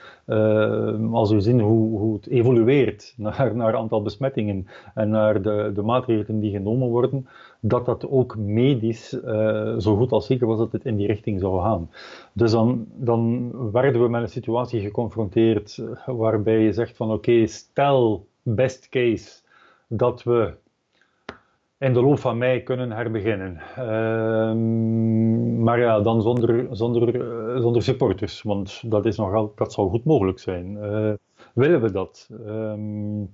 als we zien hoe, hoe het evolueert naar, naar aantal besmettingen en naar de, de maatregelen die genomen worden, dat dat ook medisch uh, zo goed als zeker was dat het in die richting zou gaan. Dus dan, dan werden we met een situatie geconfronteerd eh, waarbij je zegt van oké, stel best case dat we in de loop van mei kunnen herbeginnen. Uh, maar ja, dan zonder, zonder, uh, zonder supporters, want dat, is nogal, dat zou goed mogelijk zijn. Willen we dat? Ehm,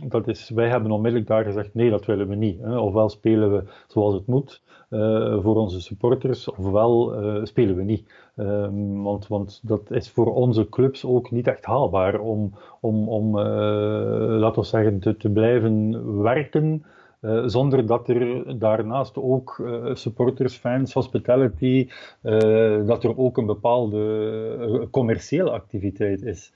dat is, wij hebben onmiddellijk daar gezegd, nee, dat willen we niet. Hè. Ofwel spelen we zoals het moet uh, voor onze supporters, ofwel uh, spelen we niet. Um, want, want dat is voor onze clubs ook niet echt haalbaar om, om, om uh, laten we zeggen, te, te blijven werken. Zonder dat er daarnaast ook supporters, fans, hospitality, dat er ook een bepaalde commerciële activiteit is.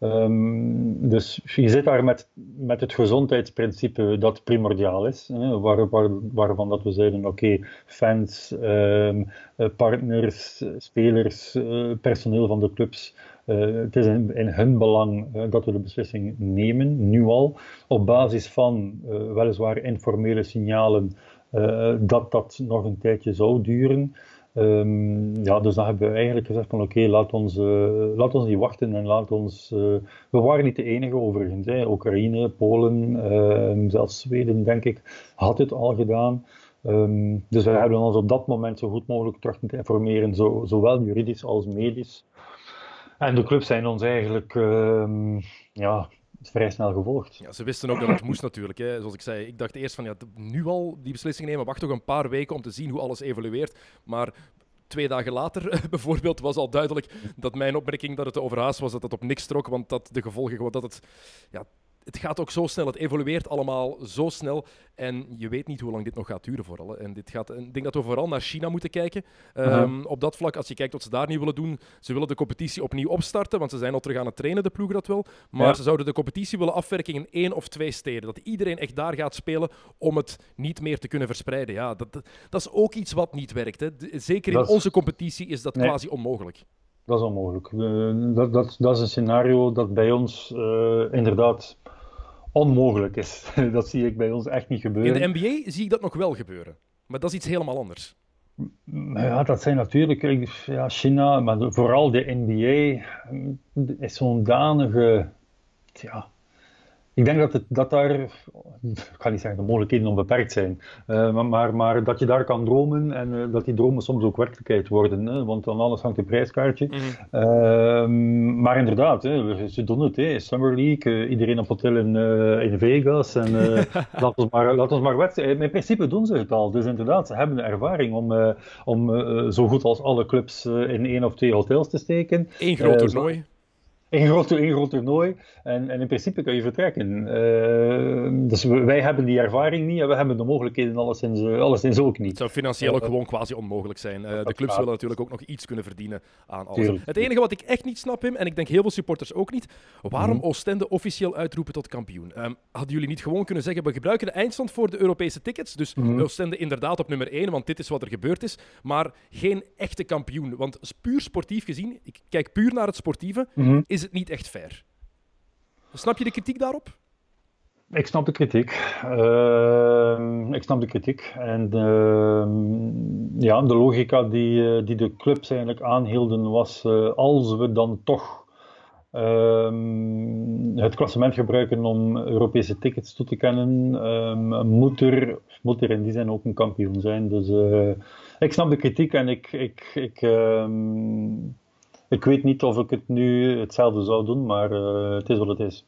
Um, dus je zit daar met, met het gezondheidsprincipe dat primordiaal is, hè, waar, waar, waarvan dat we zeiden, oké, fans, um, partners, spelers, uh, personeel van de clubs, uh, het is in, hun belang dat we de beslissing nemen, nu al, op basis van weliswaar informele signalen dat dat nog een tijdje zou duren. Um, ja, dus dan hebben we eigenlijk gezegd van oké, laat, ons, uh, laat ons niet wachten en laat ons... Uh, we waren niet de enige overigens. Hè. Oekraïne, Polen, uh, zelfs Zweden denk ik, had het al gedaan. Um, dus we hebben ons op dat moment zo goed mogelijk terug te informeren, zo, zowel juridisch als medisch. En de clubs zijn ons eigenlijk ja, vrij snel gevolgd. Ja, ze wisten ook dat het moest natuurlijk. Hè. Zoals ik zei, ik dacht eerst van ja, nu al die beslissing nemen, wacht toch een paar weken om te zien hoe alles evolueert. Maar twee dagen later bijvoorbeeld was al duidelijk dat mijn opmerking dat het overhaast was, dat het op niks trok, want dat de gevolgen gewoon dat het ja, het gaat ook zo snel, het evolueert allemaal zo snel. En je weet niet hoe lang dit nog gaat duren vooral. En dit gaat, ik denk dat we vooral naar China moeten kijken. Um, Op dat vlak, als je kijkt wat ze daar niet willen doen, ze willen de competitie opnieuw opstarten, want ze zijn al terug aan het trainen, de ploegen dat wel. Maar ze zouden de competitie willen afwerken in één of twee steden. Dat iedereen echt daar gaat spelen om het niet meer te kunnen verspreiden. Ja, dat, dat is ook iets wat niet werkt. Hè. Zeker in onze competitie is dat quasi onmogelijk. Dat is onmogelijk. Uh, dat, dat, dat, is een scenario dat bij ons uh, inderdaad onmogelijk is. dat zie ik bij ons echt niet gebeuren. In de NBA zie ik dat nog wel gebeuren. Maar dat is iets helemaal anders. Ja, dat zijn natuurlijk ja, China, maar vooral de NBA is zo'n danige ja, Ik denk dat, het, dat daar, ik ga niet zeggen de mogelijkheden onbeperkt zijn, uh, maar, maar, dat je daar kan dromen en uh, dat die dromen soms ook werkelijkheid worden. Hè? Want dan alles hangt een prijskaartje. Mm -hmm. uh, maar inderdaad, hè, ze doen het. Hè. Summer League, iedereen op hotel in, in Vegas. En laat, ons maar, laat ons maar wedstrijden. In principe doen ze het al. Dus inderdaad, ze hebben de ervaring om, om zo goed als alle clubs in één of twee hotels te steken. Eén groot toernooi. Een groot, een groot toernooi en, en in principe kan je vertrekken. Uh, dus wij hebben die ervaring niet en we hebben de mogelijkheden alleszins, alleszins ook niet. Het zou financieel ook gewoon quasi onmogelijk zijn. Uh, de clubs willen natuurlijk ook nog iets kunnen verdienen aan alles. Tuurlijk. Het enige wat ik echt niet snap, Pim, en ik denk heel veel supporters ook niet, waarom mm. Oostende officieel uitroepen tot kampioen? Um, hadden jullie niet gewoon kunnen zeggen, we gebruiken de eindstand voor de Europese tickets, dus mm. Oostende inderdaad op nummer 1, want dit is wat er gebeurd is, maar geen echte kampioen. Want puur sportief gezien, ik kijk puur naar het sportieve, mm. Is het niet echt fair. Snap je de kritiek daarop? Ik snap de kritiek. Uh, ik snap de kritiek. En uh, ja, de logica die, die de clubs eigenlijk aanhielden was: uh, als we dan toch ehm, het klassement gebruiken om Europese tickets toe te kennen, ehm, moet, er, moet er in die zin ook een kampioen zijn. Dus eh, ik snap de kritiek en ik. ik, ik ik weet niet of ik het nu hetzelfde zou doen, maar uh, het is wat het is.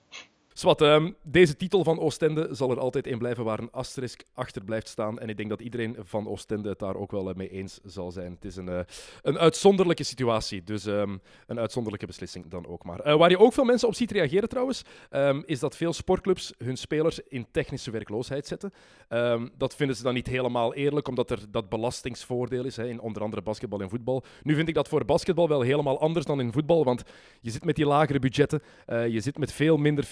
Zwat, um, deze titel van Oostende zal er altijd in blijven waar een asterisk achter blijft staan. En ik denk dat iedereen van Oostende het daar ook wel mee eens zal zijn. Het is een, uh, een uitzonderlijke situatie, dus um, een uitzonderlijke beslissing dan ook maar. Uh, waar je ook veel mensen op ziet reageren trouwens, um, is dat veel sportclubs hun spelers in technische werkloosheid zetten. dat vinden ze dan niet helemaal eerlijk, omdat er dat belastingsvoordeel is, hè, in onder andere basketbal en voetbal. Nu vind ik dat voor basketbal wel helemaal anders dan in voetbal, want je zit met die lagere budgetten, je zit met veel minder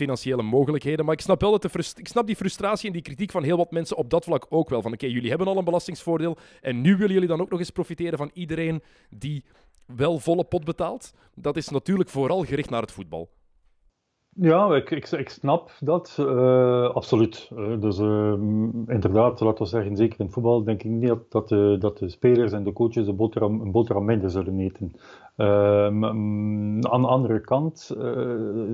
mogelijkheden. Maar ik snap wel dat de ik snap die frustratie en die kritiek van heel wat mensen op dat vlak ook wel. Van oké, jullie hebben al een belastingsvoordeel en nu willen jullie dan ook nog eens profiteren van iedereen die wel volle pot betaalt. Dat is natuurlijk vooral gericht naar het voetbal. Ja, ik, ik, ik snap dat, uh, absoluut. Uh, dus uh, inderdaad, laten we zeggen, zeker in voetbal denk ik niet dat, dat, de, dat de spelers en de coaches de boterham, een boterham minder zullen eten. Ehm, aan de andere kant,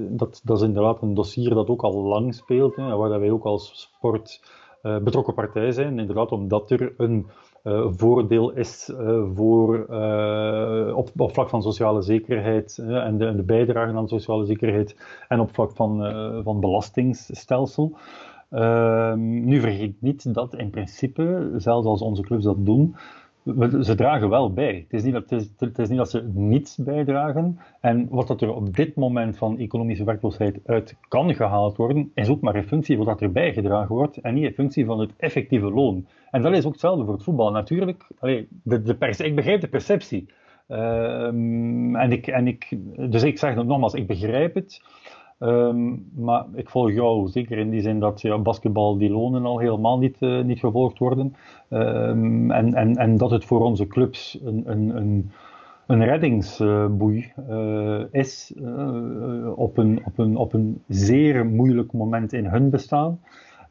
dat, dat is inderdaad een dossier dat ook al lang speelt, hè, waar wij ook als sport betrokken partij zijn. Inderdaad, omdat er een uh, voordeel is voor, op, op vlak van sociale zekerheid en de, de bijdrage aan sociale zekerheid en op vlak van, van belastingsstelsel. Ehm, nu vergeet niet dat in principe, zelfs als onze clubs dat doen, ze dragen wel bij. Het is, niet dat, het, is, niet dat ze niets bijdragen. En wat dat er op dit moment van economische werkloosheid uit kan gehaald worden, is ook maar in functie van wat er bijgedragen wordt en niet in functie van het effectieve loon. En dat is ook hetzelfde voor het voetbal. Natuurlijk, de, de ik begrijp de perceptie. Um, en ik, en ik, dus ik zeg het nogmaals, ik begrijp het. Um, maar ik volg jou zeker in die zin dat ja, basketbal die lonen al helemaal niet, uh, niet gevolgd worden. Um, en, en, en dat het voor onze clubs een, een, een, een reddingsboei uh, is uh, op, een, op, een, op een zeer moeilijk moment in hun bestaan.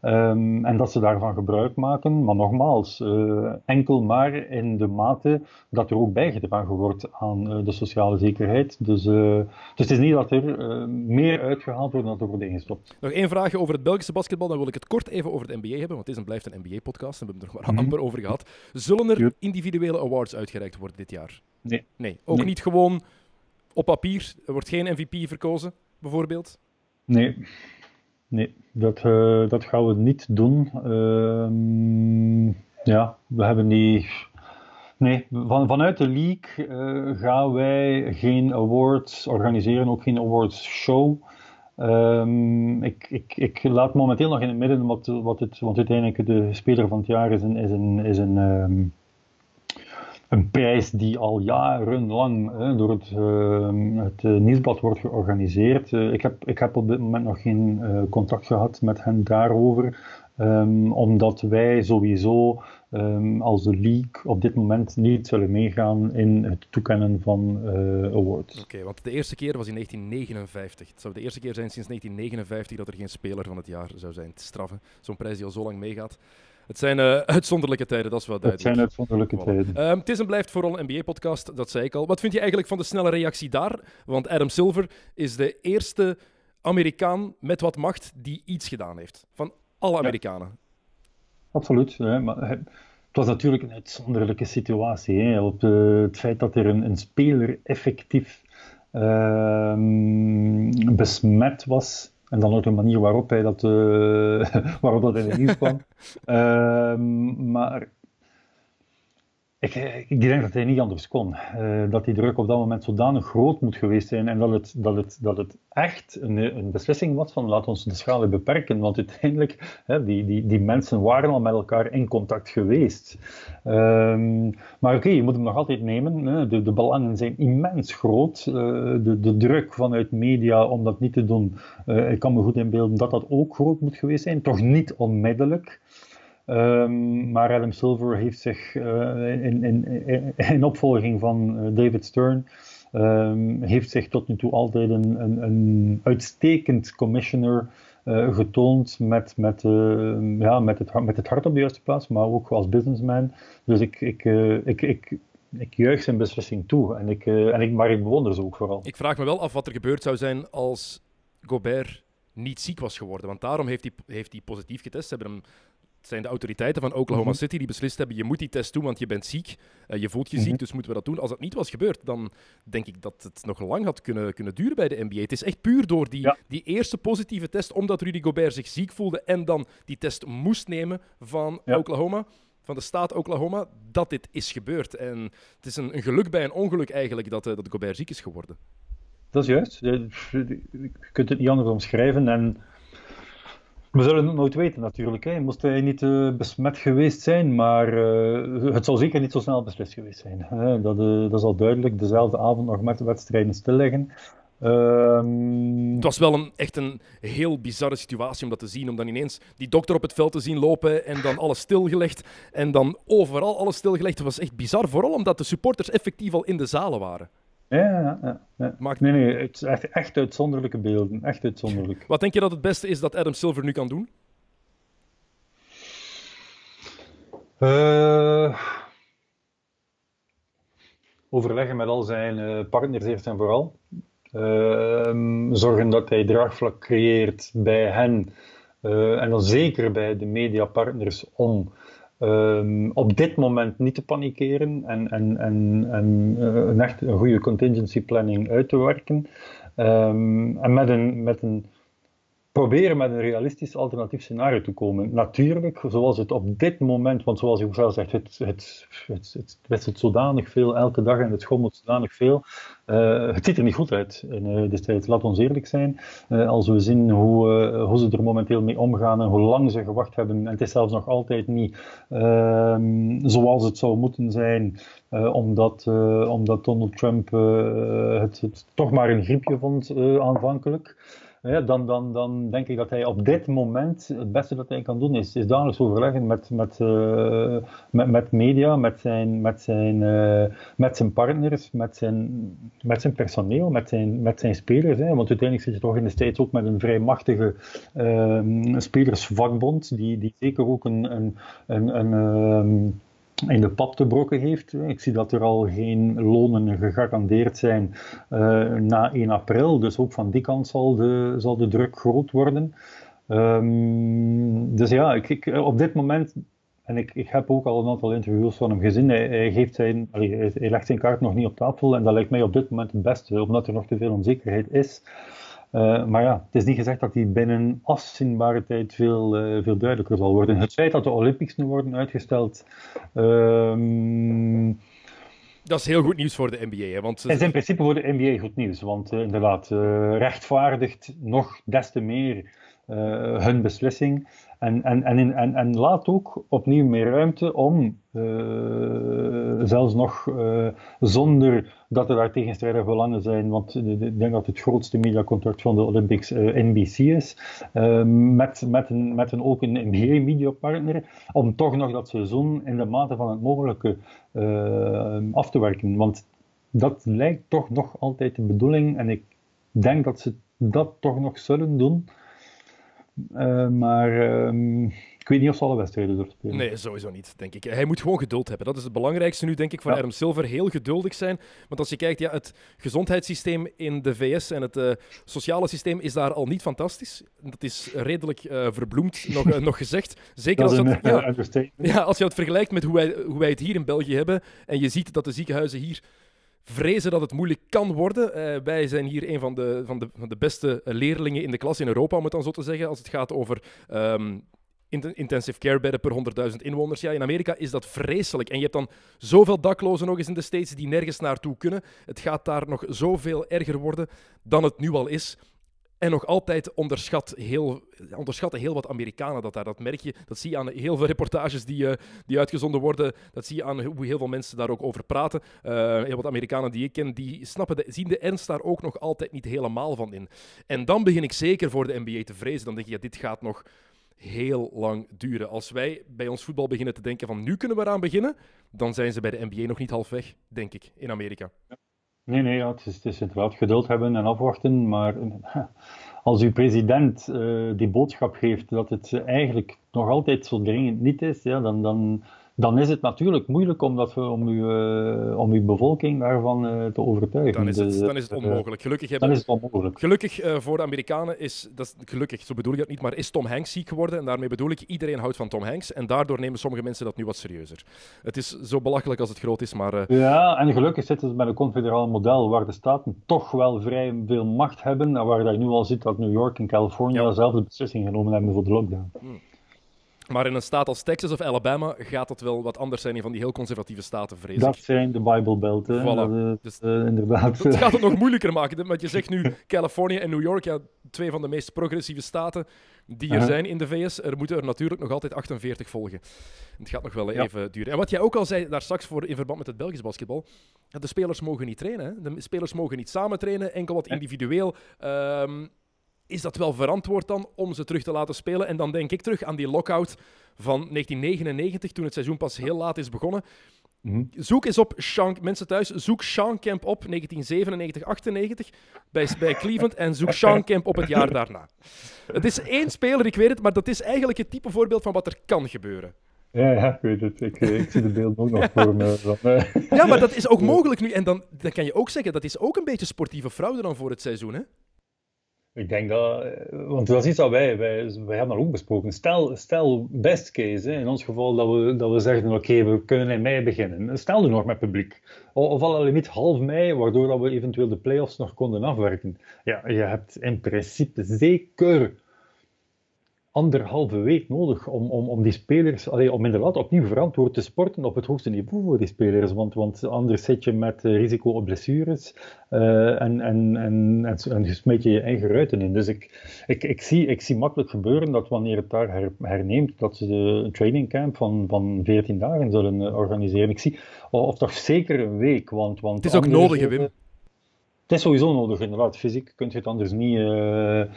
Um, en dat ze daarvan gebruik maken, maar nogmaals, uh, enkel maar in de mate dat er ook bijgedragen wordt aan uh, de sociale zekerheid. Dus, uh, dus het is niet dat er meer uitgehaald wordt dan dat er wordt ingestopt. Nog één vraagje over het Belgische basketbal, dan wil ik het kort even over de NBA hebben, want het is en blijft een NBA-podcast en we hebben het er maar mm amper over gehad. Zullen er individuele awards uitgereikt worden dit jaar? Nee. Nee, ook nee. niet gewoon op papier, er wordt geen MVP verkozen, bijvoorbeeld? Nee. Nee, dat, uh, dat gaan we niet doen. Uh, ja, we hebben die. Nee, van, vanuit de league uh, gaan wij geen awards organiseren, ook geen awards show. Um, ik, ik, ik laat momenteel nog in het midden wat, wat het, want uiteindelijk de speler van het jaar is een, is een, is een um, een prijs die al jarenlang hè, door het, uh, het uh, nieuwsblad wordt georganiseerd. Uh, ik, heb, ik heb op dit moment nog geen contact gehad met hen daarover, um, omdat wij sowieso um, als de league op dit moment niet zullen meegaan in het toekennen van awards. Oké, want de eerste keer was in 1959. Het zou de eerste keer zijn sinds 1959 dat er geen speler van het jaar zou zijn te straffen. Zo'n prijs die al zo lang meegaat. Het zijn uh, uitzonderlijke tijden, dat is wel duidelijk. Het zijn uitzonderlijke voilà. tijden. Um, het is en blijft vooral een NBA-podcast, dat zei ik al. Wat vind je eigenlijk van de snelle reactie daar? Want Adam Silver is de eerste Amerikaan met wat macht die iets gedaan heeft. Van alle Amerikanen. Absoluut. Hè, maar het was natuurlijk een uitzonderlijke situatie. Hè, op het feit dat er een, een speler effectief ehm, besmet was. En dan ook de manier waarop hij dat, uh, waarop dat in het nieuws kwam. Ehm, maar ik, ik, denk dat hij niet anders kon. Uh, dat die druk op dat moment zodanig groot moet geweest zijn en dat het, dat het, dat het echt een, een beslissing was van laat ons de schade beperken. Want uiteindelijk, hè, die, die, die mensen waren al met elkaar in contact geweest. Um, maar oké, je moet hem nog altijd nemen. Hè. De, de belangen zijn immens groot. Uh, de, de druk vanuit media om dat niet te doen, ik kan me goed inbeelden dat dat ook groot moet geweest zijn. Toch niet onmiddellijk. Um, maar Adam Silver heeft zich uh, in, in, in, opvolging van uh, David Stern um, heeft zich tot nu toe altijd een, een, een uitstekend commissioner uh, getoond met, met, ja, met, het, met het hart op de juiste plaats, maar ook als businessman. Dus ik, ik, ik, ik, ik juich zijn beslissing toe, en ik, en ik, maar ik bewonder ze ook vooral. Ik vraag me wel af wat er gebeurd zou zijn als Gobert niet ziek was geworden. Want daarom heeft hij, heeft hij positief getest. Ze hebben hem het zijn de autoriteiten van Oklahoma mhm. City die beslist hebben: je moet die test doen, want je bent ziek. Uh, je voelt je ziek, mhm. dus moeten we dat doen. Als dat niet was gebeurd, dan denk ik dat het nog lang had kunnen, kunnen duren bij de NBA. Het is echt puur door die, die eerste positieve test, omdat Rudy Gobert zich ziek voelde en dan die test moest nemen van Oklahoma van de staat Oklahoma dat dit is gebeurd. En het is een, een geluk bij een ongeluk eigenlijk dat, uh, dat Gobert ziek is geworden. Dat is juist. Je kunt het niet anders omschrijven. En we zullen het nooit weten natuurlijk. Hè. Moest hij niet uh, besmet geweest zijn, maar uh, het zal zeker niet zo snel beslist geweest zijn. Hè. Dat, uh, dat is al duidelijk. Dezelfde avond nog met de wedstrijden stilleggen. Um... Het was wel een, echt een heel bizarre situatie om dat te zien. Om dan ineens die dokter op het veld te zien lopen en dan alles stilgelegd. En dan overal alles stilgelegd. Het was echt bizar, vooral omdat de supporters effectief al in de zalen waren. Ja, ja, ja. Maakt... Nee, nee, het is echt, echt uitzonderlijke beelden. Echt uitzonderlijk. Wat denk je dat het beste is dat Adam Silver nu kan doen? Uh, overleggen met al zijn uh, partners eerst en vooral. Uh, zorgen dat hij draagvlak creëert bij hen. en dan zeker bij de mediapartners om Um, op dit moment niet te panikeren en, en, en, en uh, een echt een goede contingency planning uit te werken. Um, en met een, met een proberen met een realistisch alternatief scenario te komen. Natuurlijk, zoals het op dit moment, want zoals u zelf zegt, het, het, het, het wisselt zodanig veel elke dag en het schommelt zodanig veel. Uh, het ziet er niet goed uit in uh, destijds, laat ons eerlijk zijn. Uh, als we zien hoe, hoe ze er momenteel mee omgaan en hoe lang ze gewacht hebben, en het is zelfs nog altijd niet ehm, zoals het zou moeten zijn, omdat, omdat Donald Trump het, toch maar een griepje vond aanvankelijk dan, dan, dan denk ik dat hij op dit moment het beste dat hij kan doen is, is dagelijks overleggen met, met, uh, met, met media, met zijn, met, zijn, uh, met zijn partners, met zijn, met zijn personeel, met zijn, met zijn spelers. Hè. Want uiteindelijk zit je toch in de States ook met een vrij machtige uh, spelersvakbond, die, die zeker ook een, een, een, een ehm, in de pap te brokken heeft. Ik zie dat er al geen lonen gegarandeerd zijn uh, na 1 april, dus ook van die kant zal de, zal de druk groot worden. Um, dus ja, ik, ik, op dit moment, en ik, ik heb ook al een aantal interviews van hem gezien, hij, hij geeft zijn, hij legt zijn kaart nog niet op tafel en dat lijkt mij op dit moment het beste, omdat er nog te veel onzekerheid is. Uh, maar ja, het is niet gezegd dat die binnen afzienbare tijd veel, uh, veel duidelijker zal worden. Het feit dat de Olympics nu worden uitgesteld. Uh, dat is heel goed nieuws voor de NBA. Hè? Want... Het is in principe voor de NBA goed nieuws, want uh, inderdaad, rechtvaardigt nog des te meer hun beslissing. En, en, en, en, laat ook opnieuw meer ruimte om, uh, zelfs nog uh, zonder dat er daar tegenstrijdige belangen zijn, want ik denk dat het grootste mediacontract van de Olympics uh, NBC is, met, met, een, met een ook een NBA-mediapartner, om toch nog dat seizoen in de mate van het mogelijke af te werken. Want dat lijkt toch nog altijd de bedoeling en ik denk dat ze dat toch nog zullen doen. Uh, maar um, ik weet niet of ze alle wedstrijden doorspelen. Nee, sowieso niet, denk ik. Hij moet gewoon geduld hebben. Dat is het belangrijkste nu, denk ik, voor Ja. Adam Silver. Heel geduldig zijn. Want als je kijkt, ja, het gezondheidssysteem in de VS en het eh, sociale systeem is daar al niet fantastisch. Dat is redelijk eh, verbloemd, nog, eh, nog gezegd. Zeker Dat als dat... eh, ja, als je het vergelijkt met hoe wij, hoe wij het hier in België hebben en je ziet dat de ziekenhuizen hier vrezen dat het moeilijk kan worden. Eh, wij zijn hier een van de, van, de, van de beste leerlingen in de klas in Europa, om het dan zo te zeggen, als het gaat over ehm, int- intensive care bedden per 100.000 inwoners. Ja, in Amerika is dat vreselijk. En je hebt dan zoveel daklozen nog eens in de States die nergens naartoe kunnen. Het gaat daar nog zoveel erger worden dan het nu al is. En nog altijd onderschat heel, onderschatten heel wat Amerikanen dat daar. Dat merk je, dat zie je aan heel veel reportages die, eh, die uitgezonden worden. Dat zie je aan hoe heel veel mensen daar ook over praten. Eh, heel wat Amerikanen die ik ken, die snappen de, zien de ernst daar ook nog altijd niet helemaal van in. En dan begin ik zeker voor de NBA te vrezen. Dan denk ik, ja, dit gaat nog heel lang duren. Als wij bij ons voetbal beginnen te denken van nu kunnen we eraan beginnen, dan zijn ze bij de NBA nog niet halfweg, denk ik, in Amerika. Nee, nee, ja, het, is, inderdaad geduld hebben en afwachten. Maar als uw president eh, die boodschap geeft dat het eigenlijk nog altijd zo dringend niet is, ja, dan, dan, dan is het natuurlijk moeilijk om, dat, om, uw, eh, om uw bevolking daarvan eh, te overtuigen. Dan is het, Dus, dan is het eh, onmogelijk. Gelukkig Dan hebben is het onmogelijk. Gelukkig eh, voor de Amerikanen is, dat is, gelukkig, zo bedoel ik dat niet, maar is Tom Hanks ziek geworden. En daarmee bedoel ik, iedereen houdt van Tom Hanks. En daardoor nemen sommige mensen dat nu wat serieuzer. Het is zo belachelijk als het groot is, maar eh, Ja, en gelukkig zitten ze met een confederaal model waar de staten toch wel vrij veel macht hebben. En waar je nu al ziet dat New York en Californië Ja. zelf de beslissing genomen hebben voor de lockdown. Maar in een staat als Texas of Alabama gaat dat wel wat anders zijn in van die heel conservatieve staten, vrees Dat ik. zijn de Bible Belt, hè. Voilà. Dat, Dus- eh, inderdaad. Dat gaat het nog moeilijker maken. Want je zegt nu Californië en New York, ja, twee van de meest progressieve staten die er zijn in de VS. Er moeten er natuurlijk nog altijd 48 volgen. Het gaat nog wel Ja. even duren. En wat jij ook al zei daar straks voor in verband met het Belgisch basketbal, de spelers mogen niet trainen. Hè? De spelers mogen niet samen trainen, enkel wat individueel. Ehm, is dat wel verantwoord dan om ze terug te laten spelen? En dan denk ik terug aan die lockout van 1999, toen het seizoen pas heel laat is begonnen. Mhm. Zoek eens op Sean, mensen thuis, zoek Sean Kemp op 1997, 98 bij, bij Cleveland en zoek Sean Kemp op het jaar daarna. Het is één speler, ik weet het, maar dat is eigenlijk het type voorbeeld van wat er kan gebeuren. Ja, ja, ik weet het. Ik, eh, ik zie de beelden ook nog voor me. Eh, Ja, maar dat is ook mogelijk nu. En dan, dan kan je ook zeggen, dat is ook een beetje sportieve fraude dan voor het seizoen, hè? Ik denk dat, eh, want dat is iets dat wij, wij, wij hebben dat ook besproken. Stel, stel best case, in ons geval dat we, dat we zeggen, oké, we kunnen in mei beginnen. Stel nu nog met publiek. Of al limiet half mei, waardoor dat we eventueel de play-offs nog konden afwerken. Ja, je hebt in principe zeker anderhalve week nodig om, om, om die spelers, allee, om inderdaad opnieuw verantwoord te sporten op het hoogste niveau voor die spelers. Want, want anders zit je met eh, risico op blessures eh, en, en, en, en, en je smeet je je eigen ruiten in. Dus ik, ik, ik, zie, ik zie makkelijk gebeuren dat wanneer het daar her- herneemt, dat ze een trainingcamp van, van 14 dagen zullen eh, organiseren. Ik zie, of toch zeker een week. Want, want Het is ook nodig, eh, Wim? het is sowieso nodig, inderdaad. Fysiek kun je het anders niet. eh, eh,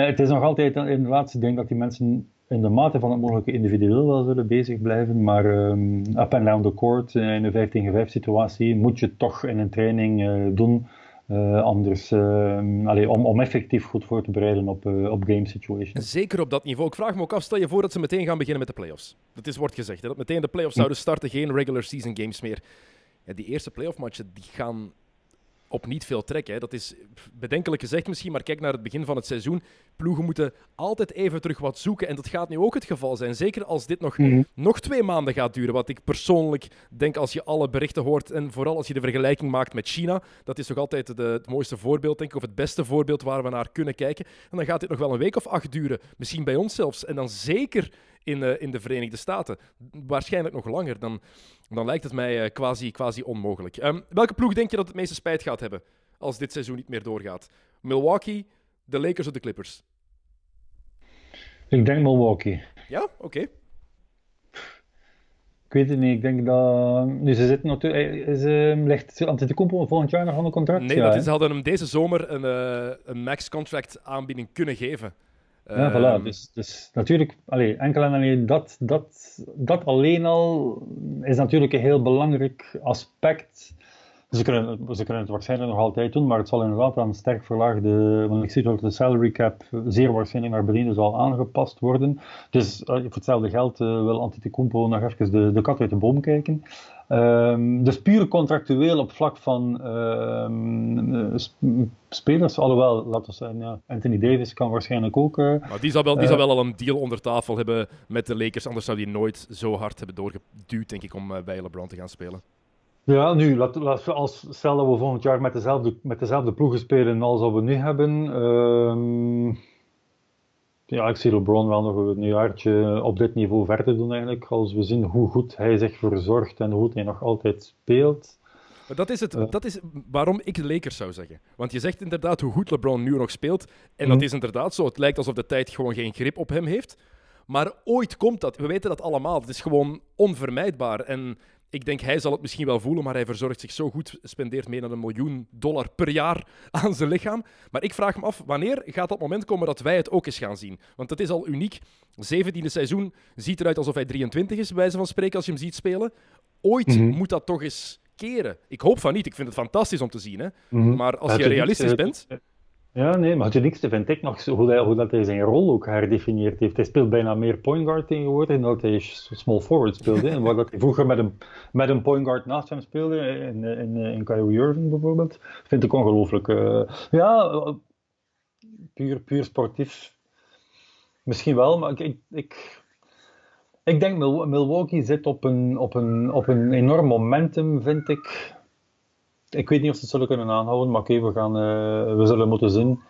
het is nog altijd, eh, inderdaad, ik denk dat die mensen in de mate van het mogelijke individueel wel zullen bezig blijven. Maar ehm, up and down the court, eh, in een 5 tegen 5 situatie, moet je toch in een training eh, doen. Eh, anders, ehm, allee, om, om effectief goed voor te bereiden op, eh, op game situations. Zeker op dat niveau. Ik vraag me ook af, stel je voor dat ze meteen gaan beginnen met de playoffs. Dat is, wordt gezegd, hè, dat meteen de playoffs zouden starten, geen regular season games meer. Ja, die eerste playoff matchen, die gaan op niet veel trekken. Hè. Dat is bedenkelijk gezegd misschien, maar kijk naar het begin van het seizoen. Ploegen moeten altijd even terug wat zoeken. En dat gaat nu ook het geval zijn. Zeker als dit nog, Mhm. nog twee maanden gaat duren. Wat ik persoonlijk denk als je alle berichten hoort. En vooral als je de vergelijking maakt met China. Dat is toch altijd de, het mooiste voorbeeld, denk ik. Of het beste voorbeeld waar we naar kunnen kijken. En dan gaat dit nog wel een week of acht duren. Misschien bij ons zelfs. En dan zeker in, eh, in de Verenigde Staten. Waarschijnlijk nog langer. Dan, dan lijkt het mij eh, quasi, quasi onmogelijk. Ehm, welke ploeg denk je dat het meeste spijt gaat hebben als dit seizoen niet meer doorgaat? Milwaukee, de Lakers of de Clippers? Ik denk Milwaukee. Ja, oké. Ik weet het niet. Ik denk dat. Nu, ze zitten natuurlijk. Is, eh, ligt Antetokounmpo volgend jaar nog aan een contract? Nee, ja, dat is, ze hadden hem deze zomer een, eh, een max-contract aanbieding kunnen geven. Ja, Ehm, voilà. Dus, dus natuurlijk, allee, enkel en alleen dat, dat, dat alleen al is natuurlijk een heel belangrijk aspect Ze kunnen, ze kunnen het waarschijnlijk nog altijd doen, maar het zal inderdaad aan sterk verlaagde. Want ik zie dat de salary cap zeer waarschijnlijk naar beneden zal aangepast worden. Dus uh, voor hetzelfde geld uh, wil Antetokounmpo nog even de, de kat uit de boom kijken. Um, dus puur contractueel op vlak van uh, spelers, alhoewel, laten we zeggen, ja, Anthony Davis kan waarschijnlijk ook... Uh, maar die zal, wel, die zal wel al een deal onder tafel hebben met de Lakers, anders zou die nooit zo hard hebben doorgeduwd, denk ik, om bij LeBron te gaan spelen. Ja, nu, laat, laat, als, stel dat we volgend jaar met dezelfde, met dezelfde ploegen spelen als we nu hebben. Uh, ja, ik zie LeBron wel nog een jaartje op dit niveau verder doen eigenlijk. Als we zien hoe goed hij zich verzorgt en hoe goed hij nog altijd speelt. Maar dat is, het, uh, dat is waarom ik Lakers zou zeggen. Want je zegt inderdaad hoe goed LeBron nu nog speelt. En dat is inderdaad zo. Het lijkt alsof de tijd gewoon geen grip op hem heeft. Maar ooit komt dat. We weten dat allemaal. Het is gewoon onvermijdbaar. En ik denk, hij zal het misschien wel voelen, maar hij verzorgt zich zo goed, spendeert meer dan een miljoen dollar per jaar aan zijn lichaam. Maar ik vraag me af, wanneer gaat dat moment komen dat wij het ook eens gaan zien? Want het is al uniek. 17e seizoen ziet eruit alsof hij 23 is, bij wijze van spreken, als je hem ziet spelen. Ooit mm -hmm. moet dat toch eens keren. Ik hoop van niet. Ik vind het fantastisch om te zien. Hè? Mm -hmm. Maar als je realistisch bent... Ja, nee, maar het uniekste vind ik nog hoe, hij, hoe dat hij zijn rol ook herdefinieerd heeft. Hij speelt bijna meer point guard tegenwoordig dan dat hij small forward speelde. en dat hij vroeger met een, met een point guard naast hem speelde, in, in, in Kyrie Irving bijvoorbeeld, vind ik ongelooflijk. Uh, ja, puur, puur sportief. Misschien wel, maar ik, ik, ik, ik denk Milwaukee zit op een, op, een, op een enorm momentum, vind ik ik weet niet of ze het zullen kunnen aanhouden, maar oké, we, gaan, uh, we zullen moeten zien.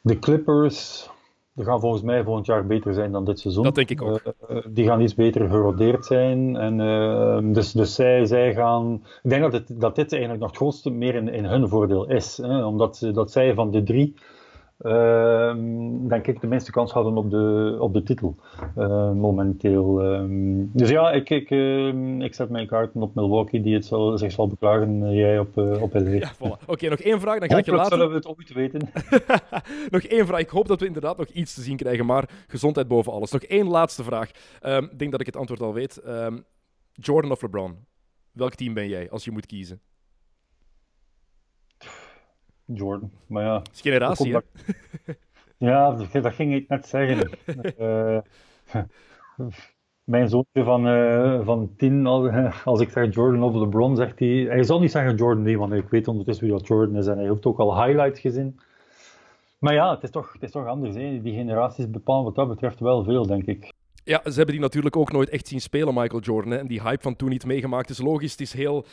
De Clippers, die gaan volgens mij volgend jaar beter zijn dan dit seizoen. Dat denk ik ook. Uh, die gaan iets beter gerodeerd zijn. En, uh, dus dus zij, zij gaan... Ik denk dat, het, dat dit eigenlijk nog het grootste meer in, in hun voordeel is. Hè? Omdat dat zij van de drie uh, denk ik de meeste kans hadden op de, op de titel uh, momenteel. Um, dus ja, ik, ik, uh, ik zet mijn kaarten op Milwaukee, die het zal, zich zal beklagen. jij op, op LA. Ja, voilà. Oké, okay, nog één vraag, dan ga ik je laten. zullen we het ooit weten. nog één vraag. Ik hoop dat we inderdaad nog iets te zien krijgen, maar gezondheid boven alles. Nog één laatste vraag. Ik denk dat ik het antwoord al weet. Jordan of LeBron? Welk team ben jij als je moet kiezen? Jordan. Maar ja. Het is generatie? Ja, dat ging ik net zeggen. uh, mijn zoontje van, uh, van tien, als, als, ik zeg Jordan of LeBron, zegt hij... Hij zal niet zeggen Jordan, nee, want ik weet ondertussen wie dat Jordan is. En hij heeft ook al highlights gezien. Maar ja, het is toch, het is toch anders. Hè? Die generaties bepalen wat dat betreft wel veel, denk ik. Ja, ze hebben die natuurlijk ook nooit echt zien spelen, Michael Jordan. Hè? En die hype van toen niet meegemaakt is logisch. Het is heel...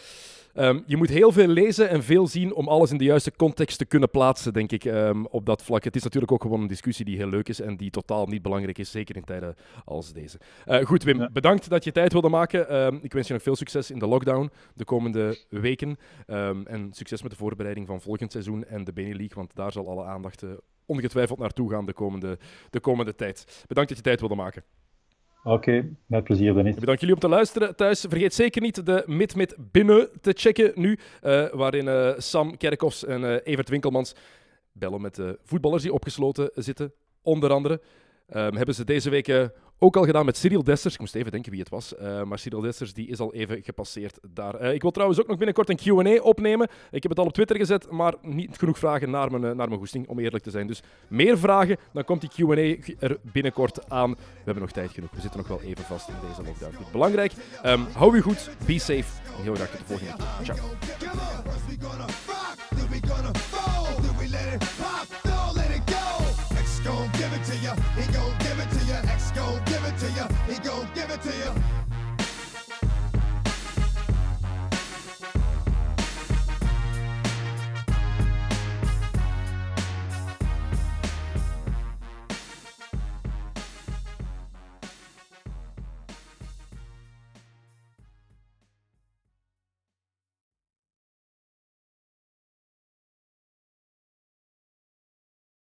Um, je moet heel veel lezen en veel zien om alles in de juiste context te kunnen plaatsen, denk ik, um, op dat vlak. Het is natuurlijk ook gewoon een discussie die heel leuk is en die totaal niet belangrijk is, zeker in tijden als deze. Uh, goed, Wim, ja. bedankt dat je tijd wilde maken. Um, ik wens je nog veel succes in de lockdown de komende weken. en succes met de voorbereiding van volgend seizoen en de Benelux, want daar zal alle aandacht uh, ongetwijfeld naartoe gaan de komende, de komende tijd. Bedankt dat je tijd wilde maken. Oké, met plezier Dennis. Bedankt jullie om te luisteren thuis. Vergeet zeker niet de Mid Mid binnen te checken nu, uh, waarin uh, Sam Kerkhoffs en uh, Evert Winkelmans bellen met de voetballers die opgesloten zitten, onder andere. Um, hebben ze deze week ook al gedaan met Cyril Dessers. Ik moest even denken wie het was. Uh, maar Cyril Dessers die is al even gepasseerd daar. Uh, ik wil trouwens ook nog binnenkort een Q&A opnemen. Ik heb het al op Twitter gezet, maar niet genoeg vragen naar mijn, naar mijn goesting, om eerlijk te zijn. Dus meer vragen, dan komt die Q&A er binnenkort aan. We hebben nog tijd genoeg. We zitten nog wel even vast in deze lockdown. Belangrijk. Um, hou u goed, be safe. En heel graag tot de volgende keer. Ciao. To you. He gon' give it to you.